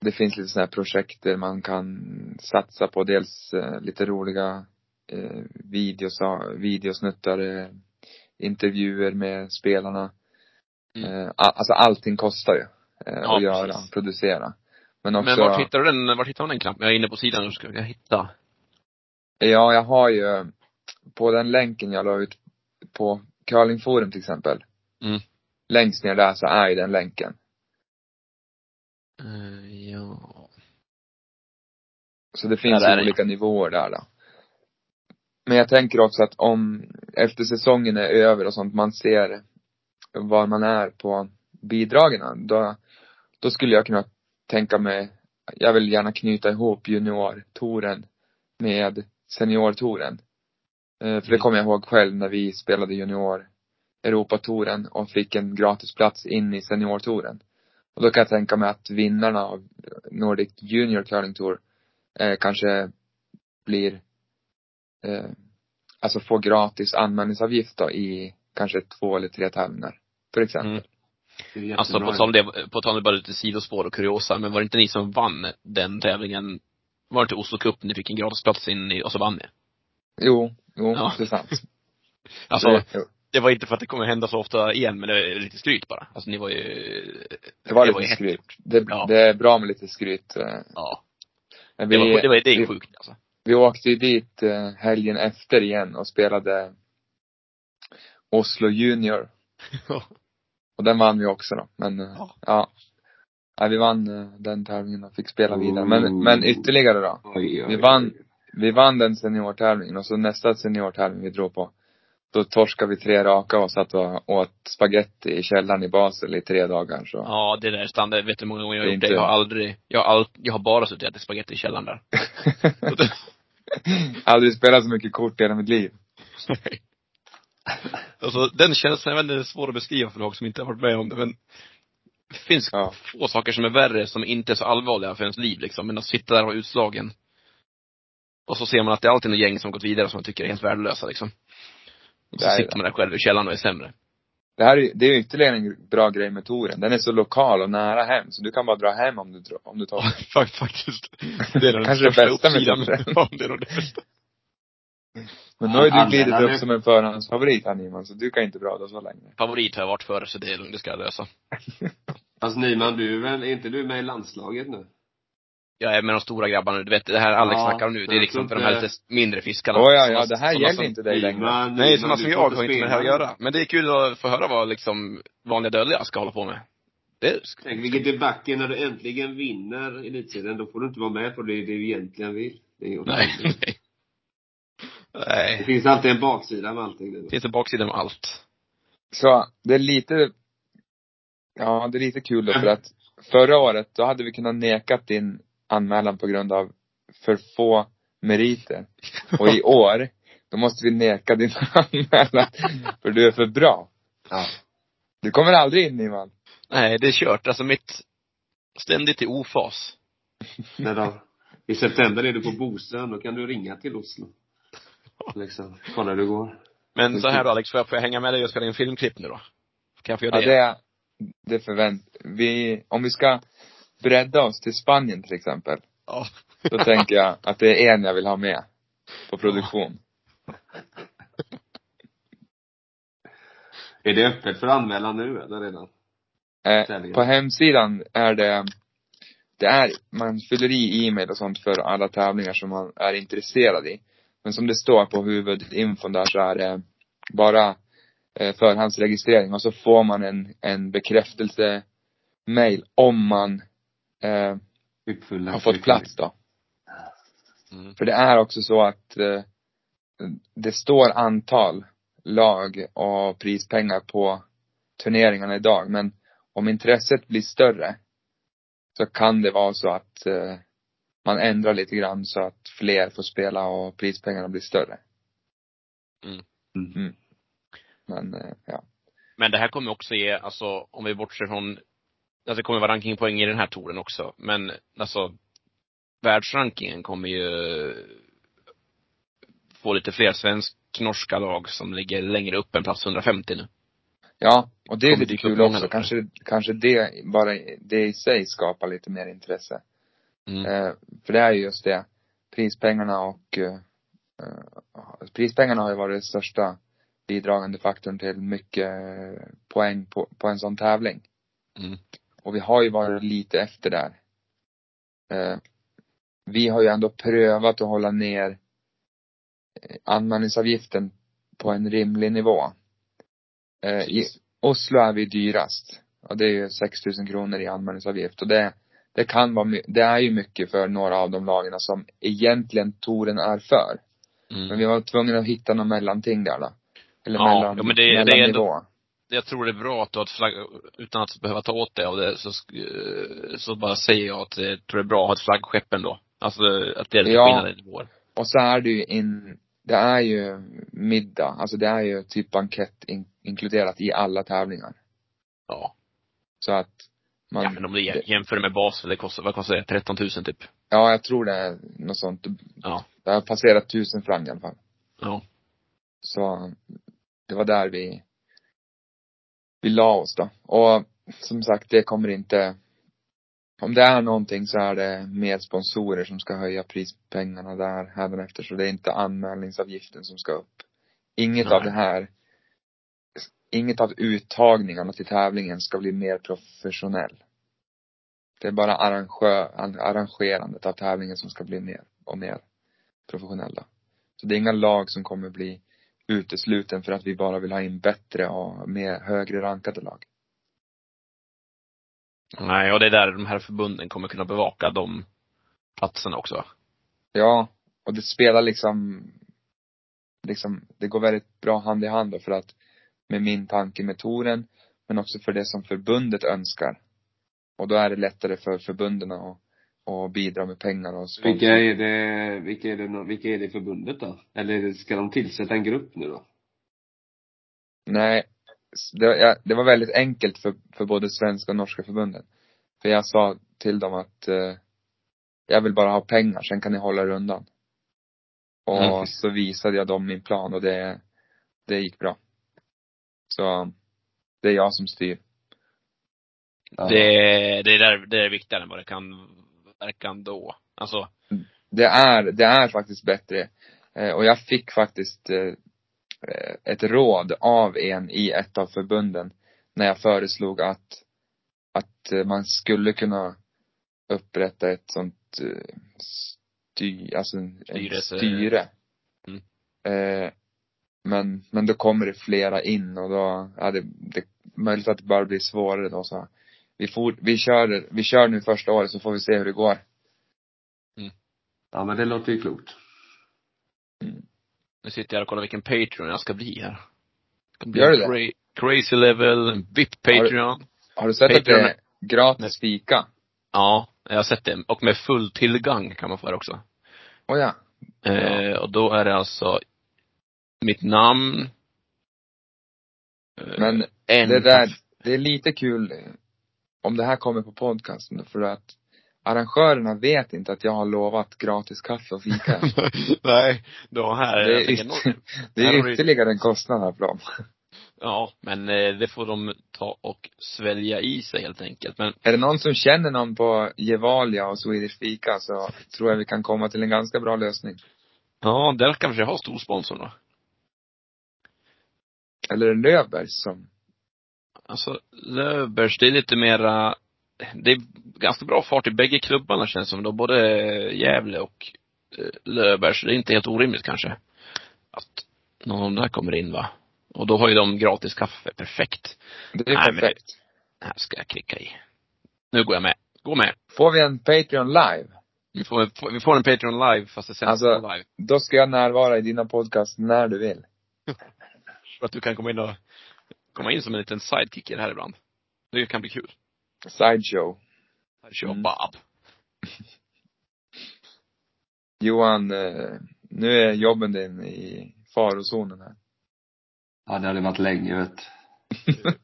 det finns lite sådana här projekt där man kan satsa på dels eh, lite roliga eh, videos, videosnuttar, intervjuer med spelarna. Mm. Eh, alltså allting kostar ju eh, Ja, att göra, precis. producera. Men också, Men vart hittar du den, vart hittar man den knappen? Jag är inne på sidan och ska jag hitta. Ja, jag har ju på den länken jag la ut på curlingforum till exempel. Mm. Längst ner där så är ju den länken. Uh, ja. Så det finns Ja, ju olika nivåer där då. Men jag tänker också att om, efter säsongen är över och sånt, man ser var man är på bidragen, då, då skulle jag kunna tänka mig, jag vill gärna knyta ihop juniortouren med seniortouren. Eh, För det kommer jag ihåg själv när vi spelade junior Europatouren och fick en gratisplats in i seniortouren. Och då kan jag tänka mig att vinnarna av Nordic Junior Curling Tour eh, kanske blir eh, alltså får gratis anmälningsavgift då i kanske två eller tre tävlingar. För exempel. Mm. Det Alltså på tal om det, på tal om bara lite sidospår och kuriosa, men var det inte ni som vann den tävlingen? Var det inte Oslo Cup ni fick en gratisplats in i, och så vann ni? Jo, jo, Ja. det är sant. Alltså, det, det var inte för att det kommer hända så ofta igen, men det är lite skryt bara. Alltså ni var ju det var det lite ju skryt. Det, Ja. det är bra med lite skryt. eh. Ja. Men Det var, det var, det är vi, sjukt alltså. Vi åkte ju dit eh, helgen efter igen och spelade Oslo Junior. Och den vann vi också då. Men eh, Ja. ja. ja. vi vann eh, den tävlingen och fick spela vidare. Men, men ytterligare då. Oj, oj, Vi vann, vi vann den seniortävlingen och så nästa seniortävling vi drog på. Då torskade vi tre raka och satt och åt spaghetti i källaren i Basel i tre dagar så. Ja, det där är standard. Vet du hur många gånger jag har gjort det? Jag har aldrig, jag har all, jag har bara suttit och ätit spagetti i källaren där. Aldrig spelat så mycket kort i hela mitt liv. alltså den känslan, jag vet inte, det är svår att beskriva för folk som inte har varit med om det, men det finns Ja. få saker som är värre, som inte är så allvarliga för ens liv liksom, men att sitta där och vara utslagen. Och så ser man att det är alltid något gäng som gått vidare som man tycker är helt värdelösa liksom. Och så sitter man där själv i källaren och är sämre. Det här är, det är ytterligare en bra grej med touren. Den är så lokal och nära hem så du kan bara dra hem om du, om du tar Fakt- Faktiskt. Det är Kanske det bästa med touren. Ja, det är nog det bästa. Men nu har ju du glidit nu. upp som en förhandsfavorit här Nyman, så du kan inte prata så länge. Favorit har jag varit förr, så det är lugnt, det ska jag lösa. Fast Nyman, du är väl, är inte du med i landslaget nu? Jag är med de stora grabbarna nu. Du vet, det här Alex Ja, snackar om nu, det är liksom för de här lite mindre fiskarna. Åh ja, ja, det här gäller som- inte dig längre. Nyman, Nej, sådana som jag har inte med det här att göra. Men det är kul att få höra vad liksom vanliga dödliga ska hålla på med. Det är, Tänk vilket debacle när du äntligen vinner elitserien. Då får du inte vara med på det du egentligen vill. Det är ju nej, nej. Det finns alltid en baksida med allting. Det finns en baksida med allt. Så det är lite, ja det är lite kul då för att förra året, då hade vi kunnat nekat din anmälan på grund av för få meriter. Och i år, då måste vi neka din anmälan för du är för bra. Ja. Du kommer aldrig in Nyman. Nej, det är kört. Alltså mitt, ständigt i ofas. När då, I september är du på Bosön, då kan du ringa till Oslo. Liksom, kolla hur det går. Men så här då Alex, får jag, får jag hänga med dig och spela in filmklipp nu då? Kan jag få göra Ja, det? det, det förvänt, vi, om vi ska bredda oss till Spanien till exempel, Ja. då tänker jag att det är en jag vill ha med på produktion. Är det öppet för anmälan nu eller redan? Eh, på hemsidan är det, det är, man fyller i e-mail och sånt för alla tävlingar som man är intresserad i. Men som det står på huvudinfon där så är det bara eh, förhandsregistrering och så får man en, en bekräftelse mail om man eh, har fått plats då. Mm. För det är också så att eh, det står antal lag och prispengar på turneringarna idag. Men om intresset blir större så kan det vara så att eh, man ändrar lite grann så att fler får spela och prispengarna blir större. Mm. Men eh, ja. Men det här kommer också ge, alltså om vi bortser från, alltså det kommer vara rankingpoäng i den här touren också. Men alltså, världsrankingen kommer ju få lite fler svensk-norska lag som ligger längre upp än plats 150 nu. Ja, och det är lite kul också. Kanske, kanske det, bara det i sig skapar lite mer intresse. Mm. Eh, för det är ju just det. Prispengarna och eh, prispengarna har ju varit den största bidragande faktorn till mycket poäng på, på en sån tävling. Mm. Och vi har ju varit lite efter där. Eh, vi har ju ändå prövat att hålla ner eh, anmälningsavgiften på en rimlig nivå. Eh, I. Oslo är vi dyrast. Och det är ju 6 000 kronor i anmälningsavgift. Och det, det kan vara, det är ju mycket för några av de lagen som egentligen touren är för. Men Mm. vi var tvungna att hitta någon mellanting där då. Eller Ja, mellan, ja, men det- det är mellannivå. Jag tror det är bra att du har ett flagg, utan att behöva ta åt dig av det, så, sk- så bara säger jag att jag tror det är bra att ha ett flaggskepp ändå. Alltså, att det är lite Ja. skillnad i nivåer. Och så är det ju in, det är ju middag, alltså det är ju typ bankett in, inkluderat i alla tävlingar. Ja. Så att man, ja, men om det jämför med bas, det kostar, vad kostar det? 13 000 typ. ja jag tror det är något sånt. Ja. Det har passerat tusen franc i alla fall. Ja. Så det var där vi, vi la oss då. Och som sagt, det kommer inte, om det är någonting så är det mer sponsorer som ska höja prispengarna där hädanefter. Så det är inte anmälningsavgiften som ska upp. Inget av Nej. det här, inget av uttagningarna till tävlingen ska bli mer professionell. Det är bara arrangö, arrangerandet av tävlingen som ska bli mer och mer professionella. Så det är inga lag som kommer bli utesluten för att vi bara vill ha in bättre och mer högre rankade lag. Nej, och det är där de här förbunden kommer kunna bevaka de platserna också. Ja, och det spelar liksom, liksom, det går väldigt bra hand i hand då för att med min tanke med touren, men också för det som förbundet önskar. Och då är det lättare för förbunden att, att bidra med pengar och sponsor. Vilka är det, vilka är det, vilka är det i förbundet då? Eller ska de tillsätta en grupp nu då? Nej, det, ja, det var väldigt enkelt för, för både svenska och norska förbunden. För jag sa till dem att eh, jag vill bara ha pengar, sen kan ni hålla er undan. Och Mm. så visade jag dem min plan och det, det gick bra. Så det är jag som styr. Det, det är där, det är viktigare än vad det kan verka ändå. Alltså, Det är, det är faktiskt bättre. Eh, och jag fick faktiskt eh, ett råd av en i ett av förbunden när jag föreslog att, att man skulle kunna upprätta ett sånt eh, sty, alltså en Styrelse. styre. Mm. Eh, men, men då kommer det flera in och då, ja det, det möjligt att det bara blir svårare då så. Vi får, vi kör, vi kör nu första året så får vi se hur det går. Ja men det låter ju klokt. nu sitter jag och kollar vilken Patreon jag ska bli här. Bli Gör du det? cra- Crazy level, en VIP Patreon. Har du sett att det Patreon- är gratis fika? Ja, jag har sett det. Och med full tillgång kan man få det också. Oh ja. Eh, och då är det alltså mitt namn. eh, Men en det där, det är lite kul om det här kommer på podcasten för att arrangörerna vet inte att jag har lovat gratis kaffe och fika. Nej, då här. Det är, yt- det är har du- ytterligare en kostnad här för dem. Ja, men eh, det får de ta och svälja i sig helt enkelt. Men Är det någon som känner någon på Gevalia och Swedish Fika så tror jag vi kan komma till en ganska bra lösning. ja, där kanske jag har storsponsorn då. Eller Löfbergs som, Alltså, Löfbergs, det är lite mera, det är ganska bra fart i bägge klubbarna känns som då, både Gävle och eh, Löfbergs. Det är inte helt orimligt kanske. Att någon av dem där kommer in va. Och då har ju de gratis kaffe, perfekt. det är Nej, men det- perfekt. Här ska jag klicka i. Nu går jag med. Gå med. Får vi en Patreon live, Vi får, vi får en Patreon live fast det sänds Alltså- live. då ska jag närvara i dina podcast när du vill. För att du kan komma in och, komma in som en liten sidekick i det här ibland. Det kan bli kul. Sideshow. Här kör Mm. Bob. Johan, eh, nu är jobben din i farozonen här. Ja det hade varit länge vet.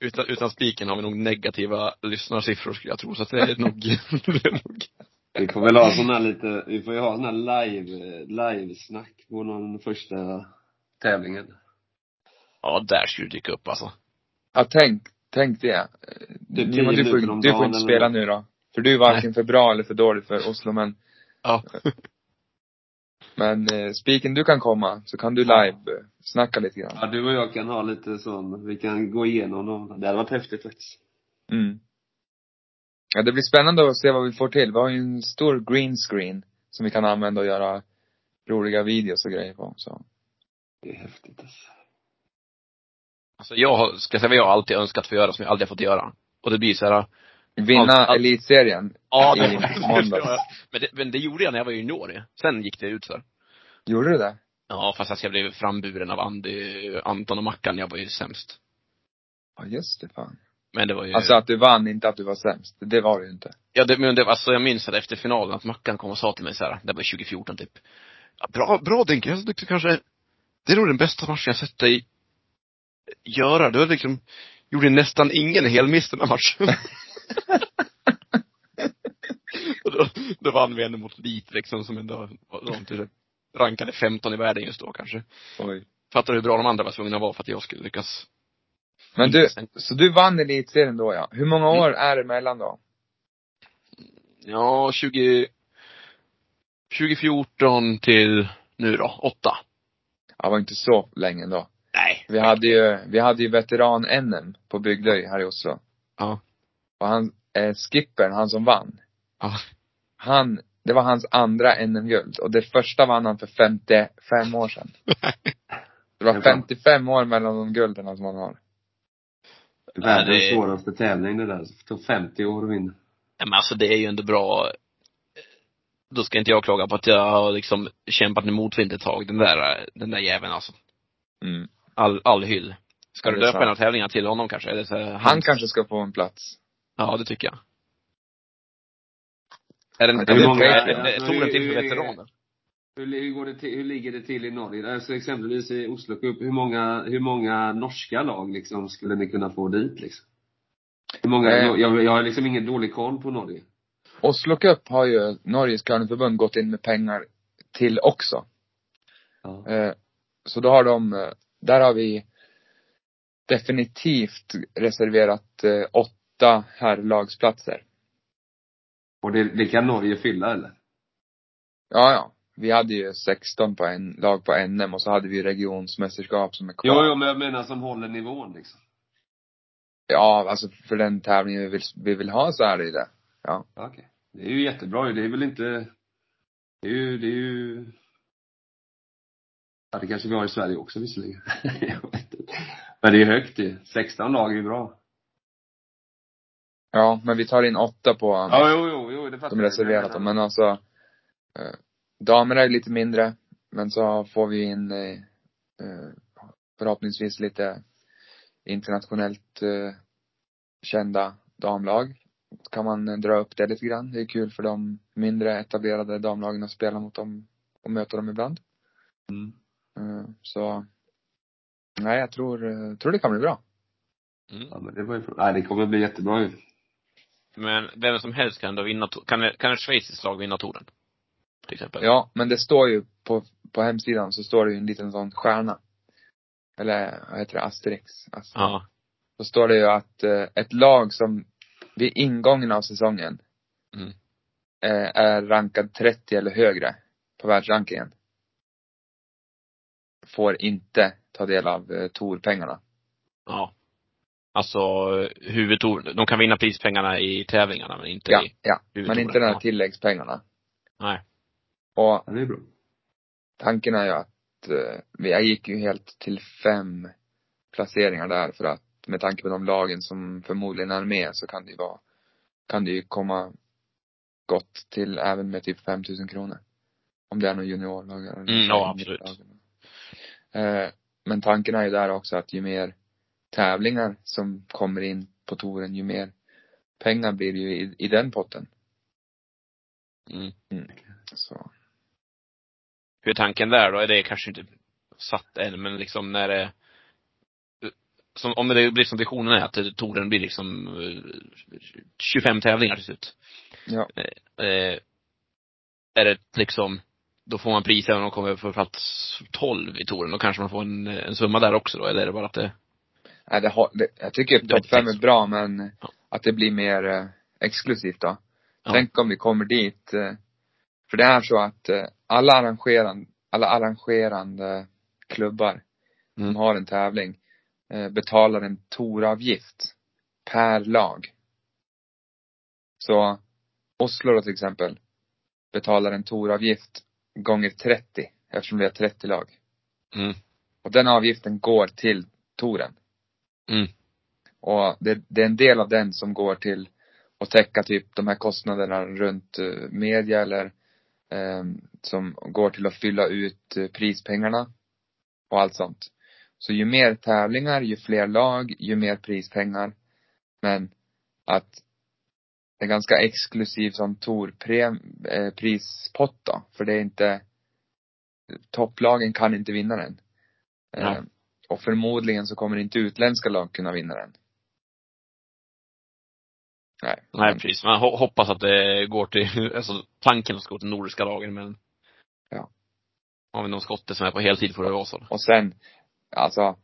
Utan, utan spiken har vi nog negativa lyssnarsiffror skulle jag tro, så att det är nog, det är nog Vi får väl ha sån här lite, vi får ju ha sån här live, livesnack på någon första tävlingen. Ja, där skulle det dyka upp alltså. Ja, tänk, tänk det. Det tio du får, du får inte eller spela nu då. För du är varken för bra eller för dålig för Oslo, men, Ja. men eh, Spiken, du kan komma, så kan du Ja. live eh, snacka lite grann. Ja, du och jag kan ha lite sån, vi kan gå igenom dem. Det hade varit häftigt faktiskt. Mm. Ja, det blir spännande att se vad vi får till. Vi har ju en stor green screen som vi kan använda och göra roliga videos och grejer på. Så. Det är häftigt alltså. Alltså jag har, ska säga vad jag alltid önskat få göra som jag aldrig har fått göra. Och det blir så här, Vinna allt- elitserien. ja I det, måndags. men, det, men det gjorde jag när jag var junior. Sen gick det ut så. Gjorde du det? Ja, fast att jag blev framburen av Andy, Anton och Mackan. Jag var ju sämst. Ja, just det fan. Men det var ju Alltså att du vann, inte att du var sämst. Det var du ju inte. Ja, det, men det, alltså jag minns att efter finalen att Mackan kom och sa till mig så här, det var 2014 typ. Ja, bra, bra Denke, jag tyckte kanske, det är nog den bästa matchen jag sett dig göra. Du liksom, gjorde nästan ingen helmiss den här matchen. och då, då vann vi ändå mot Lit liksom som ändå, de typ rankade 15 i världen just då kanske. Oj. Fattar du hur bra de andra var tvungna att vara för att jag skulle lyckas? Men du, så du vann elitserien då ja. Hur många Mm. år är det mellan då? Ja, 20, 2014 till nu då, åtta. Ja, det var inte så länge då. Nej. Vi hade ju, vi hade ju veteran-NM på Bygdöj här i Oslo. Ja. Och han, eh, skippern, han som vann. Ja. Han, det var hans andra NM-guld. Och det första vann han för 55 år sedan. Det var 55 år mellan de gulden som han har. Världens det- svåraste tävling det där. Det tog 50 år att vinna. Nej, men alltså det är ju ändå bra. Då ska inte jag klaga på att jag har liksom kämpat med motvind ett tag. Den där, den där jäveln alltså. Mm. All, all hyll. Ska du det döpa sant. några tävlingar till honom kanske? Eller så, Han kanske ska få en plats. Ja, det tycker jag. Är den, Ja, är det är bra. är, touren till för veteraner? Hur, hur, går det till, hur ligger det till i Norge? Alltså exempelvis i Oslo Cup, hur många, hur många norska lag liksom skulle ni kunna få dit liksom? Hur många, Eh. jag, jag har liksom ingen dålig koll på Norge. Oslo Cup har ju Norges curlingförbund gått in med pengar till också. Ja. Eh, så då har de, eh, där har vi definitivt reserverat eh, åtta herrlagsplatser. Och det, det kan Norge fylla eller? Ja, ja. Vi hade ju 16 på en, lag på NM och så hade vi regionsmästerskap som är kvar. Jo, jo, men jag menar som håller nivån liksom. Ja, alltså för den tävlingen vi vill, vi vill ha så är det ju det. Ja. Okej. Det är ju jättebra. Det är väl inte, det är ju, det är ju Ja, det kanske vi har i Sverige också visserligen. jag vet inte. Men det är högt det. 16 lag är ju bra. Ja, men vi tar in åtta på Ja, jo, jo, jo, det fattar de reserverat dem. Men alltså, eh, damerna är lite mindre. Men så får vi in eh, eh, förhoppningsvis lite internationellt eh, kända damlag. Kan man dra upp det lite grann. Det är kul för de mindre etablerade damlagen att spela mot dem och möta dem ibland. Mm. Eh, så, nej jag tror, tror det kan bli bra. Mm. Ja, men det var ju, nej, det kommer bli jättebra ju. Men vem som helst kan då vinna, kan, kan ett schweiziskt lag vinna touren? Till exempel. Ja, men det står ju på, på hemsidan så står det ju en liten sån stjärna. Eller vad heter det? Asterix. Asterix. Ja. Då står det ju att eh, ett lag som vid ingången av säsongen Mm. eh, är rankad 30 eller högre på världsrankingen får inte ta del av eh, Tor-pengarna. Ja. Alltså, huvudtouren. De kan vinna prispengarna i tävlingarna, men inte Ja, i ja. Men inte de här tilläggspengarna. Nej. Och Ja, det är bra. tanken är ju att eh, vi- jag gick ju helt till fem placeringar där för att med tanke på de lagen som förmodligen är med så kan det ju vara, kan det ju komma gott till även med typ 5000 kronor. Om det är någon juniorlag eller Mm, ja, absolut. Eh, men tanken är ju där också att ju mer tävlingar som kommer in på touren, ju mer pengar blir det ju i, i den potten. Mm. Så. Hur är tanken där då? Är det kanske inte satt än, men liksom när det som, om det blir som visionen är, att touren blir liksom eh, 25 tävlingar till slut. Ja. Eh, är det liksom, då får man pris även om de kommer för plats 12 i touren. Då kanske man får en, en summa där också då, eller är det bara att det Nej, det har, det, jag tycker topp fem inte är bra men Ja. att det blir mer eh, exklusivt då. Ja. Tänk om vi kommer dit, eh, för det är så att eh, alla arrangerande, alla arrangerande klubbar Mm. som har en tävling eh, betalar en toravgift per lag. Så Oslo då till exempel betalar en toravgift gånger 30 eftersom vi har 30 lag. Mm. Och den avgiften går till touren. Mm. Och det, det är en del av den som går till att täcka typ de här kostnaderna runt eh, media eller eh, som går till att fylla ut eh, prispengarna och allt sånt. Så ju mer tävlingar, ju fler lag, ju mer prispengar. Men att är ganska exklusiv som eh, prispott då. För det är inte, topplagen kan inte vinna den. Eh, och förmodligen så kommer inte utländska lag kunna vinna den. Nej. Nej, men- precis. Man ho- hoppas att det går till, alltså tanken ska gå till nordiska lagen, men Ja. har vi någon skotte som är på heltid får det vara så. Och sen, alltså,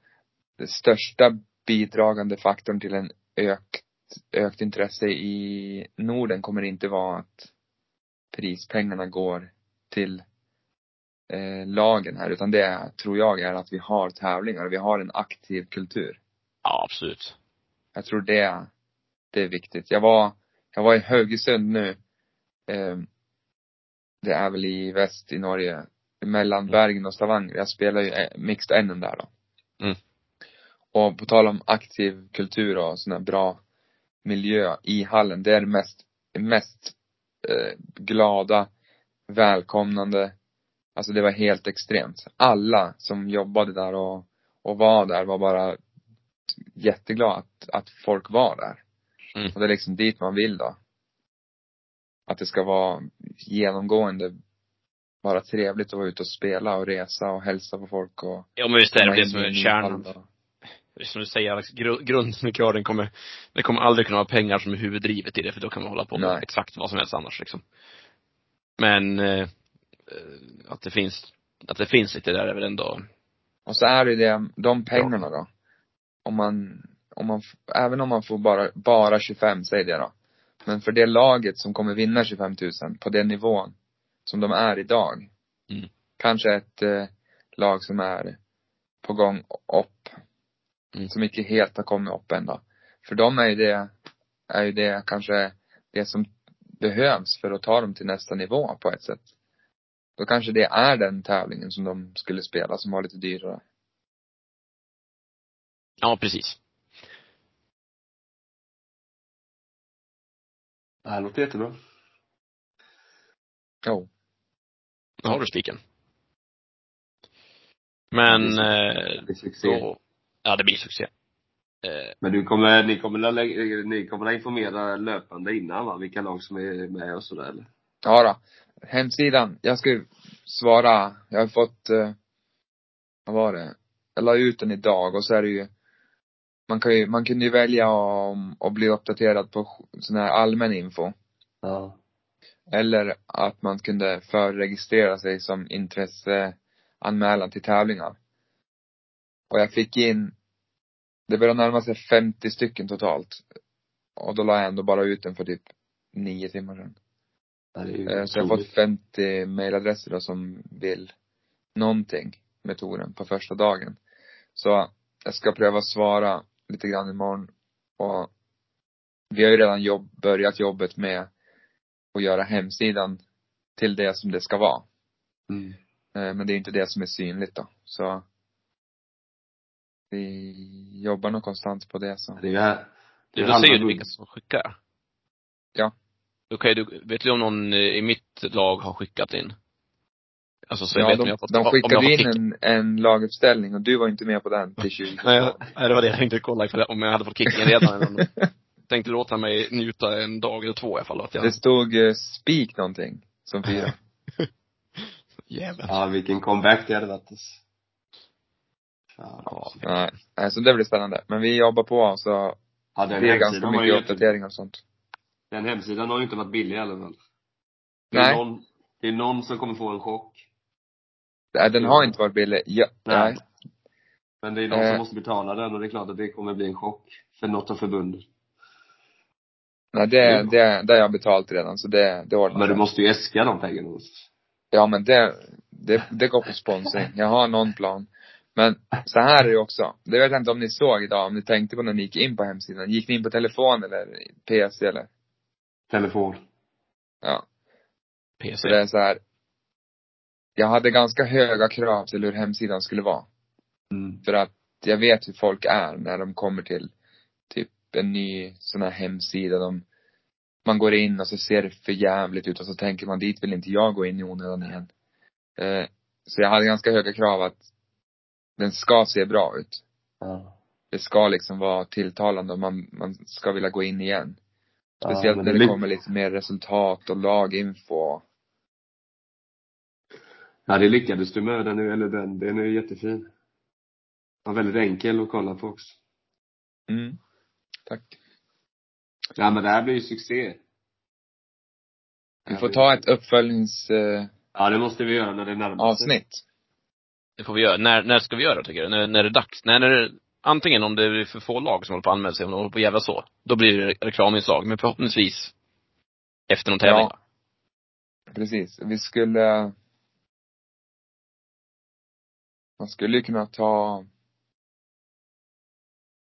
det största bidragande faktorn till en ökt, ökt intresse i Norden kommer inte vara att prispengarna går till eh, lagen här, utan det tror jag är att vi har tävlingar, vi har en aktiv kultur. Ja, absolut. Jag tror det, det är viktigt. Jag var, jag var i Haugesund nu. Eh, det är väl i väst i Norge. Mellan Bergen och Stavanger. Jag spelar ju eh, mixed NM där då. Mm. Och på tal om aktiv kultur och här bra miljö i hallen. Det är det mest, mest eh, glada, välkomnande. Alltså det var helt extremt. Alla som jobbade där och, och var där var bara jätteglada att, att folk var där. Mm. Och det är liksom dit man vill då. Att det ska vara genomgående bara trevligt att vara ute och spela och resa och hälsa på folk och Ja, men visst är det det in som är kärnan. Som du säger Alex, gru- grundsnurrkören kommer, det kommer aldrig kunna vara pengar som är huvuddrivet i det, för då kan man hålla på med Nej. exakt vad som helst annars liksom. Men, eh, eh, att det finns, att det finns lite där är väl ändå, Och så är det det, de pengarna då. Om man, om man, även om man får bara, bara 25, säg det då. Men för det laget som kommer vinna 25 000 på den nivån som de är idag. Mm. Kanske ett eh, lag som är på gång upp. Mm. Som inte helt har kommit upp än då. För dem är ju det, är ju det kanske det som behövs för att ta dem till nästa nivå på ett sätt. Då kanske det är den tävlingen som de skulle spela som var lite dyrare. ja precis. Det här låter jättebra. Jo. Nu har du spiken. Men, eh, Det är succé. då, ja det blir succé. Eh, Men du kommer, ni kommer, ni kommer att informera löpande innan va? Vilka lag som är med och sådär eller? Ja då. Hemsidan, jag ska ju svara, jag har fått, eh, vad var det? Jag la ut den idag och så är det ju, man kan ju, man kunde ju välja om, att bli uppdaterad på sån här allmän info. Ja. Eller att man kunde förregistrera sig som intresseanmälan till tävlingar. Och jag fick in, det börjar närma sig 50 stycken totalt. Och då la jag ändå bara ut den för typ nio timmar sedan. Ju Eh, Så jag har fått otroligt. 50 mailadresser då som vill någonting med touren på första dagen. Så jag ska pröva svara lite grann imorgon. Och vi har ju redan jobb, börjat jobbet med att göra hemsidan till det som det ska vara. Mm. Eh, Men det är inte det som är synligt då. Så vi jobbar nog konstant på det så. Det är. Det du, är halva ser ju du vilka som skickar. Ja. Kan ju du, vet du om någon eh, i mitt lag har skickat in? Alltså så jag Ja, vet om de, jag har fått, de om jag skickade har in kick. en, en laguppställning och du var inte med på den till 20 Nej, jag- det var det jag tänkte kolla jag, om jag hade fått kicken redan. om- tänkte låta mig njuta en dag eller två i alla fall. Att jag, Det stod eh, spik någonting som fyra. jäveln. Ja, vilken comeback det hade varit. Ja. Ja. Nej, nej, så det blir spännande. Men vi jobbar på så ja det den är ganska mycket uppdateringar och sånt. Den hemsidan har ju inte varit billig i alla fall. Det är Nej. någon, det är någon som kommer få en chock. Nej, den har inte varit billig. Ja, nej. Men det är någon Eh. som måste betala den och det är klart att det kommer bli en chock för något av förbunden. Nej, det, det, det har jag betalt redan så det, det ordnar Men du måste ju äska de pengarna. Ja men det, det, det går på sponsring. Jag har någon plan. Men så här är det också. Det vet jag inte om ni såg idag, om ni tänkte på när ni gick in på hemsidan. Gick ni in på telefon eller PC eller? Telefon. Ja. PC. Så det är så här. Jag hade ganska höga krav till hur hemsidan skulle vara. Mm. För att jag vet hur folk är när de kommer till typ en ny sån här hemsida. De, man går in och så ser det för jävligt ut och så tänker man dit vill inte jag gå in i onödan igen. Eh, så jag hade ganska höga krav att den ska se bra ut. Ja. Det ska liksom vara tilltalande och man, man ska vilja gå in igen. Speciellt men när det ly- kommer lite mer resultat och laginfo. Ja, det lyckades du med den, eller den, den är jättefin. Ja, väldigt enkel att kolla på också. Mm. Tack. Ja, men det här blir ju succé. Vi får ta ett uppföljningsavsnitt. Ja, det måste vi göra när det närmar sig. Det får vi göra. När, när ska vi göra det, tycker du? När, när är det dags? När, när det, antingen om det är för få lag som håller på att anmäla sig, om de håller på att jävla så. Då blir det reklaminslag. Men förhoppningsvis efter någon tävling. Ja. Precis. Vi skulle Man skulle ju kunna ta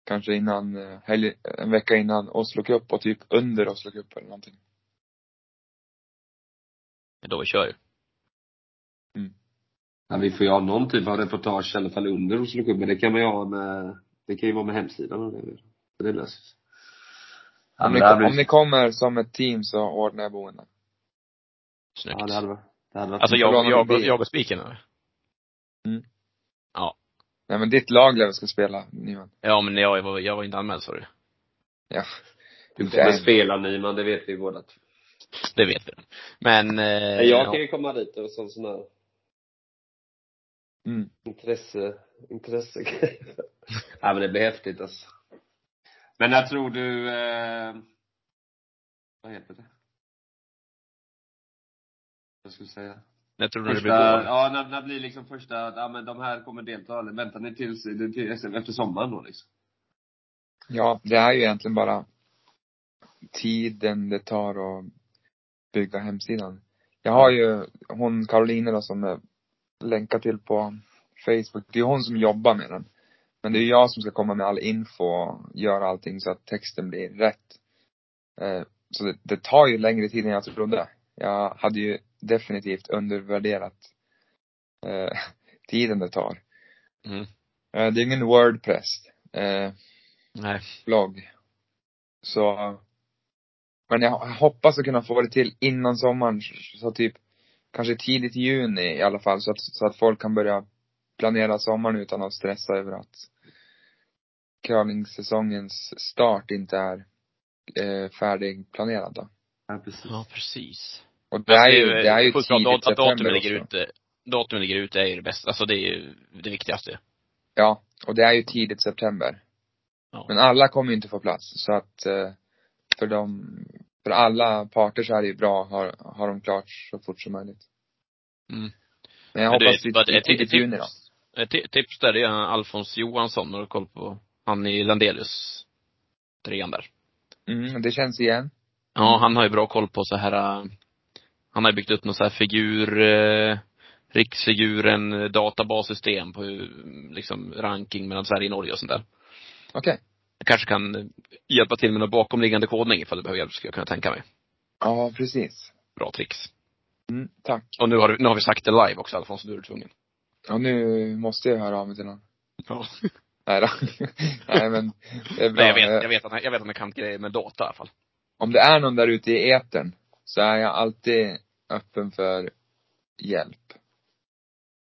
kanske innan eh, helg, en vecka innan Oslo Cup och typ under Oslo Cup eller någonting. Det är då vi kör ju. Ja, vi får ju ha någon typ av reportage i alla fall under Cup, men det kan man ju ha med, det kan ju vara med hemsidan och det. Så det löser sig. Ja, Om, ni, blir- om ni kommer som ett team så ordnar jag boende. Snyggt. Ja, det hade varit, det hade varit alltså jag, jag, bil. jag och spiken eller? Nej men ditt lag lär ska spela, Nyman? Ja men jag var, jag var inte anmäld sa du. Ja. Du väl än. spela Nyman, det vet vi båda. Det vet vi. Men, eh, jag ja. kan ju komma dit och sån sån här Mm. intresse, intresse Ja men det blir häftigt alltså. Men när tror du, eh, vad heter det? Jag skulle säga. när tror du det Första, blir vår? ja när, när blir liksom första, att, ja men de här kommer delta, eller väntar ni tills, till, SM efter sommaren då liksom? Ja, det är ju egentligen bara tiden det tar att bygga hemsidan. Jag har ju hon Caroline då som är länkad till på Facebook. Det är hon som jobbar med den. Men det är jag som ska komma med all info och göra allting så att texten blir rätt. Eh, Så det, det tar ju längre tid än jag trodde. Jag hade ju definitivt undervärderat eh, tiden det tar. Mm. Eh, Det är ingen Wordpress. Eh, Nej. blogg. Så, men jag hoppas att kunna få det till innan sommaren, så typ kanske tidigt i juni i alla fall, så att, så att folk kan börja planera sommaren utan att stressa över att curlingsäsongens start inte är eh, färdigplanerad då. Ja precis. Ja, precis. Och det är ju, det är ju tidigt att, att datumet september ligger ute, datumet ligger ute är ju det bästa. Alltså det är ju det viktigaste. Ja, och det är ju tidigt september. Ja. Men alla kommer ju inte få plats, så att eh, för dem, för alla parter så är det ju bra, har, har de klart så fort som möjligt. Mm. Men jag Men hoppas vad- lite ett- tidigt ett juni då. tips- Ett ti- tips där är Alfons Johansson, har du koll på? Han i Landelius. Trean där. Mm, det känns igen. Ja, han har ju bra koll på så här äh, han har ju byggt upp någon så här figur, eh, riksfiguren, eh, databassystem på liksom ranking mellan Sverige och Norge och sånt där. Okej. Jag kanske kan hjälpa till med någon bakomliggande kodning ifall du behöver hjälp, skulle jag kunna tänka mig. Ja, precis. Bra tricks. Mm, tack. Och nu har, du, nu har vi sagt det live också Alfons, nu är du tvungen. Och nu måste jag höra av mig till någon. Ja. Nej då. Nej men, det är bra. Nej, jag vet, jag vet att han, jag vet att han kan grejer med data i alla fall. Om det är någon där ute i etern så är jag alltid öppen för hjälp.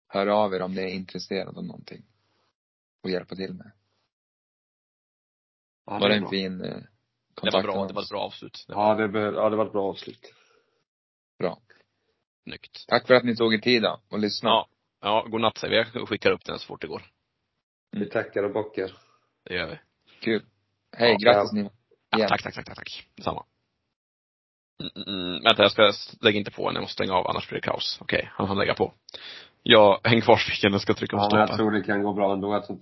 Hör av er om ni är intresserade av någonting. Och hjälpa till med. Ja, Var det en bra. fin eh, Det var kontakt bra, det var ett bra avslut. Det var Ja, det, bör, ja, det var ett bra avslut. snyggt. Tack för att ni tog er tid då och lyssnade. Ja. Ja, god natt säger vi. Jag skickar upp den så fort det går. Vi tackar och bockar. Det gör vi. Kul. Hej, Ja, grattis. Nima. Ja, tack, tack, tack, tack, tack. Detsamma. Mm, mm, mm. Vänta, jag ska lägga inte på den. Jag måste stänga av, annars blir det kaos. Okej, han hann lägga på. Jag, häng kvar spiken, jag ska trycka på Ja, jag tror det kan gå bra ändå. Jag tror